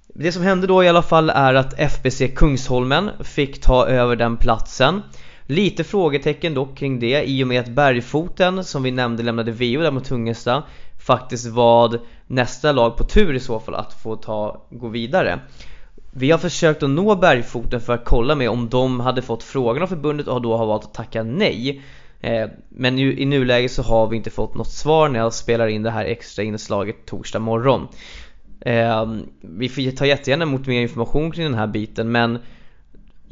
Det som hände då i alla fall är att FBC Kungsholmen fick ta över den platsen. Lite frågetecken dock kring det i och med att Bergfoten som vi nämnde lämnade VO där mot Tungesta faktiskt var nästa lag på tur i så fall att få ta, gå vidare. Vi har försökt att nå Bergfoten för att kolla med om de hade fått frågan av förbundet och då har valt att tacka nej. Eh, men nu, i nuläget så har vi inte fått något svar när jag spelar in det här extra inslaget torsdag morgon. Eh, vi får ta jättegärna emot mer information kring den här biten men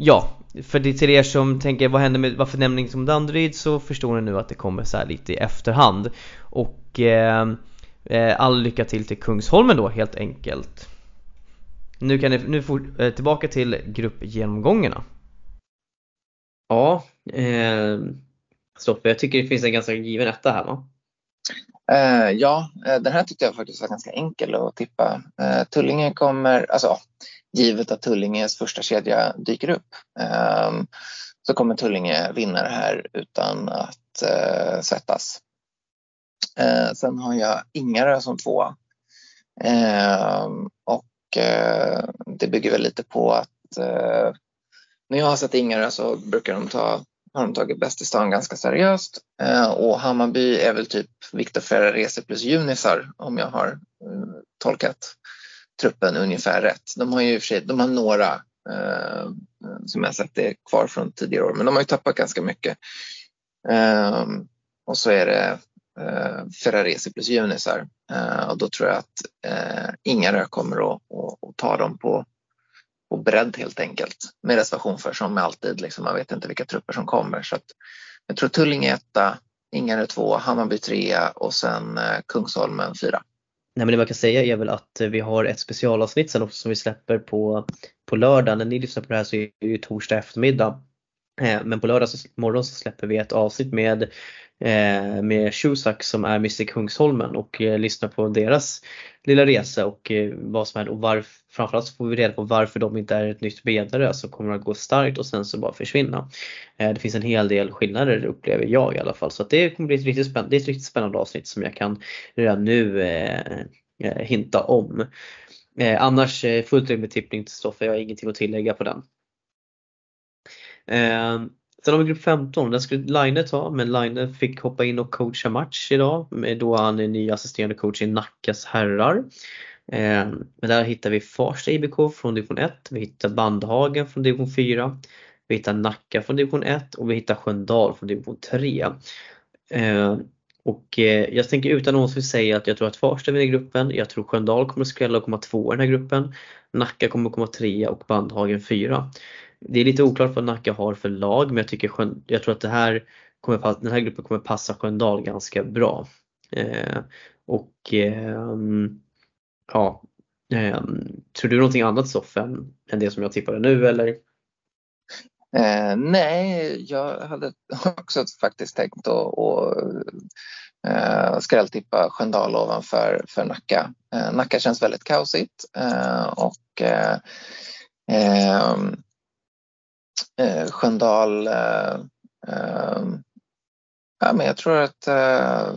Ja, för det till er som tänker vad händer med, varför nämner ni som Danderyd så förstår ni nu att det kommer så lite i efterhand. Och eh, eh, all lycka till till Kungsholmen då helt enkelt. Nu kan ni, nu for, eh, tillbaka till gruppgenomgångarna. Ja, eh, Stoffe, jag tycker det finns en ganska given etta här va? Uh, ja, eh, den här tyckte jag faktiskt var ganska enkel att tippa. Uh, Tullinge kommer, alltså givet att Tullinges första kedja dyker upp uh, så kommer Tullinge vinna det här utan att uh, svettas. Sen har jag Ingarö som tvåa. Ehm, och det bygger väl lite på att när jag har sett Ingarö så brukar de ta har de tagit Bäst i stan ganska seriöst eh, och Hammarby är väl typ Viktor Ferrarese plus Junisar om jag har eh, tolkat truppen ungefär rätt. De har ju i och för sig, de har några eh, som jag sett är kvar från tidigare år, men de har ju tappat ganska mycket. Eh, och så är det eh, Ferraresi plus Junisar eh, och då tror jag att eh, Ingarö kommer att, att, att ta dem på, på bredd helt enkelt. Med reservation för som alltid, liksom, man vet inte vilka trupper som kommer. Så att, jag tror Tullinge etta, Ingarö två, Hammarby trea och sen eh, Kungsholmen fyra. Nej men det man kan säga är väl att eh, vi har ett specialavsnitt sen också som vi släpper på, på lördag. När ni lyssnar på det här så är det ju torsdag eftermiddag. Eh, men på lördag morgon så släpper vi ett avsnitt med, eh, med Shusak som är Mr Kungsholmen och eh, lyssnar på deras lilla resa och eh, vad som är och varför, framförallt så får vi reda på varför de inte är ett nytt bedare som kommer att gå starkt och sen så bara försvinna. Eh, det finns en hel del skillnader upplever jag i alla fall så att det kommer bli ett riktigt spännande, det är ett riktigt spännande avsnitt som jag kan redan nu eh, eh hinta om. Eh, annars eh, fullt ut med tippning till Stoffe, jag har ingenting att tillägga på den. Eh, sen har vi grupp 15, den skulle Line ta men Line fick hoppa in och coacha match idag då han är ny assisterande coach i Nackas herrar. Eh, men där hittar vi Farsta IBK från division 1, vi hittar Bandhagen från division 4, vi hittar Nacka från division 1 och vi hittar Sköndal från division 3. Eh, och eh, jag tänker utan någonsin säga att jag tror att Farsta vinner gruppen. Jag tror Sköndal kommer att skrälla och komma två i den här gruppen. Nacka kommer att komma trea och Bandhagen fyra. Det är lite oklart vad Nacka har för lag men jag, tycker, jag tror att det här kommer, den här gruppen kommer passa Sköndal ganska bra. Eh, och eh, ja, eh, tror du någonting annat Soffe än, än det som jag tippade nu eller? Eh, nej, jag hade [LAUGHS] också faktiskt tänkt att, att eh, skrälltippa Sköndal ovanför för Nacka. Eh, Nacka känns väldigt kaosigt eh, och eh, ehm, eh Sköndal eh, ehm, ja, men jag tror att eh,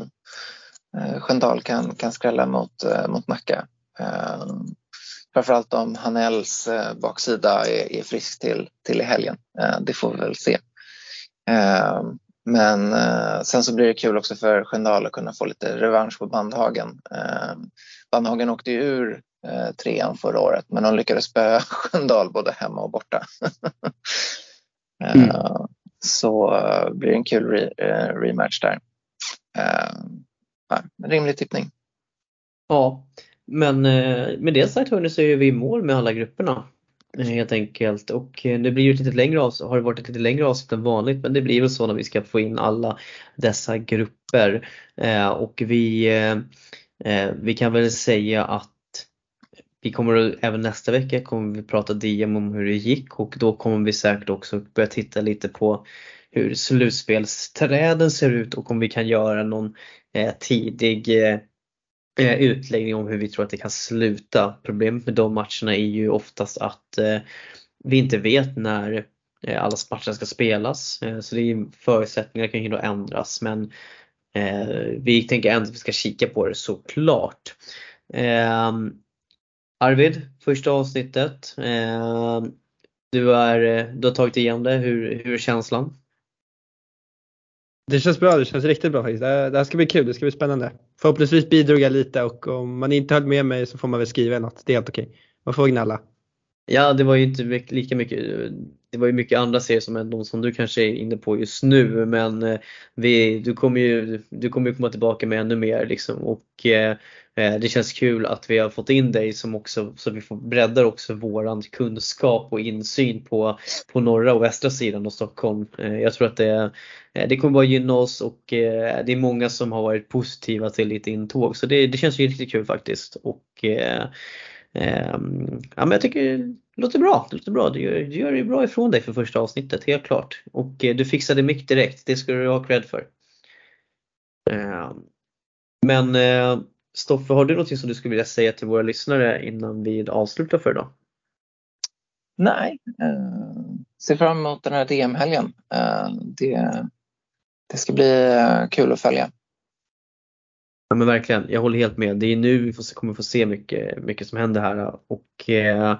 eh Sköndal kan, kan skrälla mot, mot Nacka. Eh, framförallt om Hanells eh, baksida är, är frisk till, till i helgen. Eh, det får vi väl se. Eh, men eh, sen så blir det kul också för Sköndal att kunna få lite revansch på Bandhagen. Bandhagen åkte ju ur eh, trean förra året men de lyckades spöa [LAUGHS] Sköndal både hemma och borta. [LAUGHS] mm. Så blir det en kul re rematch där. Ja, rimlig tippning. Ja, men eh, med det sagt hörni så är vi i mål med alla grupperna. Eh, helt enkelt och eh, det blir ju ett lite längre avsnitt, har det varit ett lite längre avsnitt än vanligt men det blir väl så när vi ska få in alla dessa grupper. och vi, vi kan väl säga att vi kommer även nästa vecka kommer vi prata DM om hur det gick och då kommer vi säkert också börja titta lite på hur slutspelsträden ser ut och om vi kan göra någon tidig Eh, utläggning om hur vi tror att det kan sluta. Problemet med de matcherna är ju oftast att eh, vi inte vet när eh, alla matcher ska spelas. Så det är, förutsättningar kan ju då ändras men vi tänker ändå att vi ska kika på det såklart. Ehm, Arvid, första avsnittet. Eh, du, är, du har tagit igenom det, hur, hur är känslan? Det känns bra, det känns riktigt bra faktiskt. Det här ska bli kul, det ska bli spännande. Förhoppningsvis bidrog jag lite och om man inte höll med mig så får man väl skriva något. Det är helt okej. Man får gnälla. Ja, det var ju inte lika mycket det var ju mycket andra serier som än de som du kanske är inne på just nu men eh, vi, du kommer ju du kommer ju komma tillbaka med ännu mer liksom och eh, eh det känns kul att vi har fått in dig som också så vi får breddar också våran kunskap och insyn på, på norra och västra sidan av Stockholm. Eh, jag tror att det, det kommer bara gynna oss och det är många som har varit positiva till ditt intåg så det, det känns ju riktigt kul faktiskt. Och, ehm, ja, men jag tycker låter bra. Det låter bra. Du gör, du gör det bra ifrån dig för första avsnittet, helt klart. Och eh, du fixade mick direkt, det ska du ha cred för. Ehm, men eh, Stoffe, har du något som du skulle vilja säga till våra lyssnare innan vi avslutar för idag? Nej, eh, ser fram emot den här DM-helgen. Eh, det, det ska bli kul att följa. Ja men verkligen, jag håller helt med. Det är nu vi får, kommer få se mycket, mycket som händer här. Och, eh,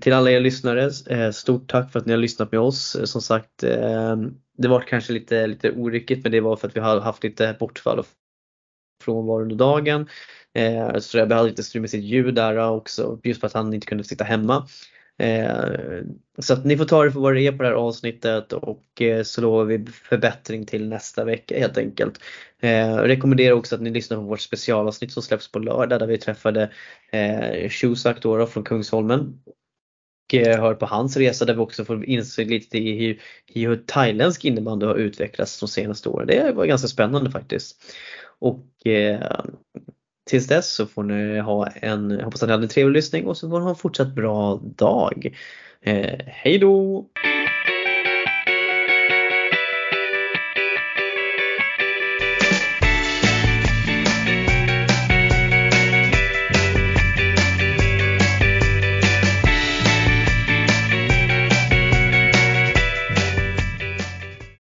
till alla er lyssnare, eh, stort tack för att ni har lyssnat med oss. Eh, som sagt, eh, det var kanske lite, lite oryckigt men det var för att vi har haft lite bortfall och frånvaro under dagen. Så jag hade lite strul med sitt ljud där också just för att han inte kunde sitta hemma. Så att ni får ta det för vad det är på det här avsnittet och så lovar vi förbättring till nästa vecka helt enkelt. Jag rekommenderar också att ni lyssnar på vårt specialavsnitt som släpps på lördag där vi träffade Shusak då från Kungsholmen. Och hör på hans resa där vi också får inse lite i hur, i hur thailändsk innebandy har utvecklats de senaste åren. Det var ganska spännande faktiskt. Och eh, Tills dess så får ni ha en, hoppas att ni hade en trevlig lyssning och så får ni ha en fortsatt bra dag. Eh, hej då!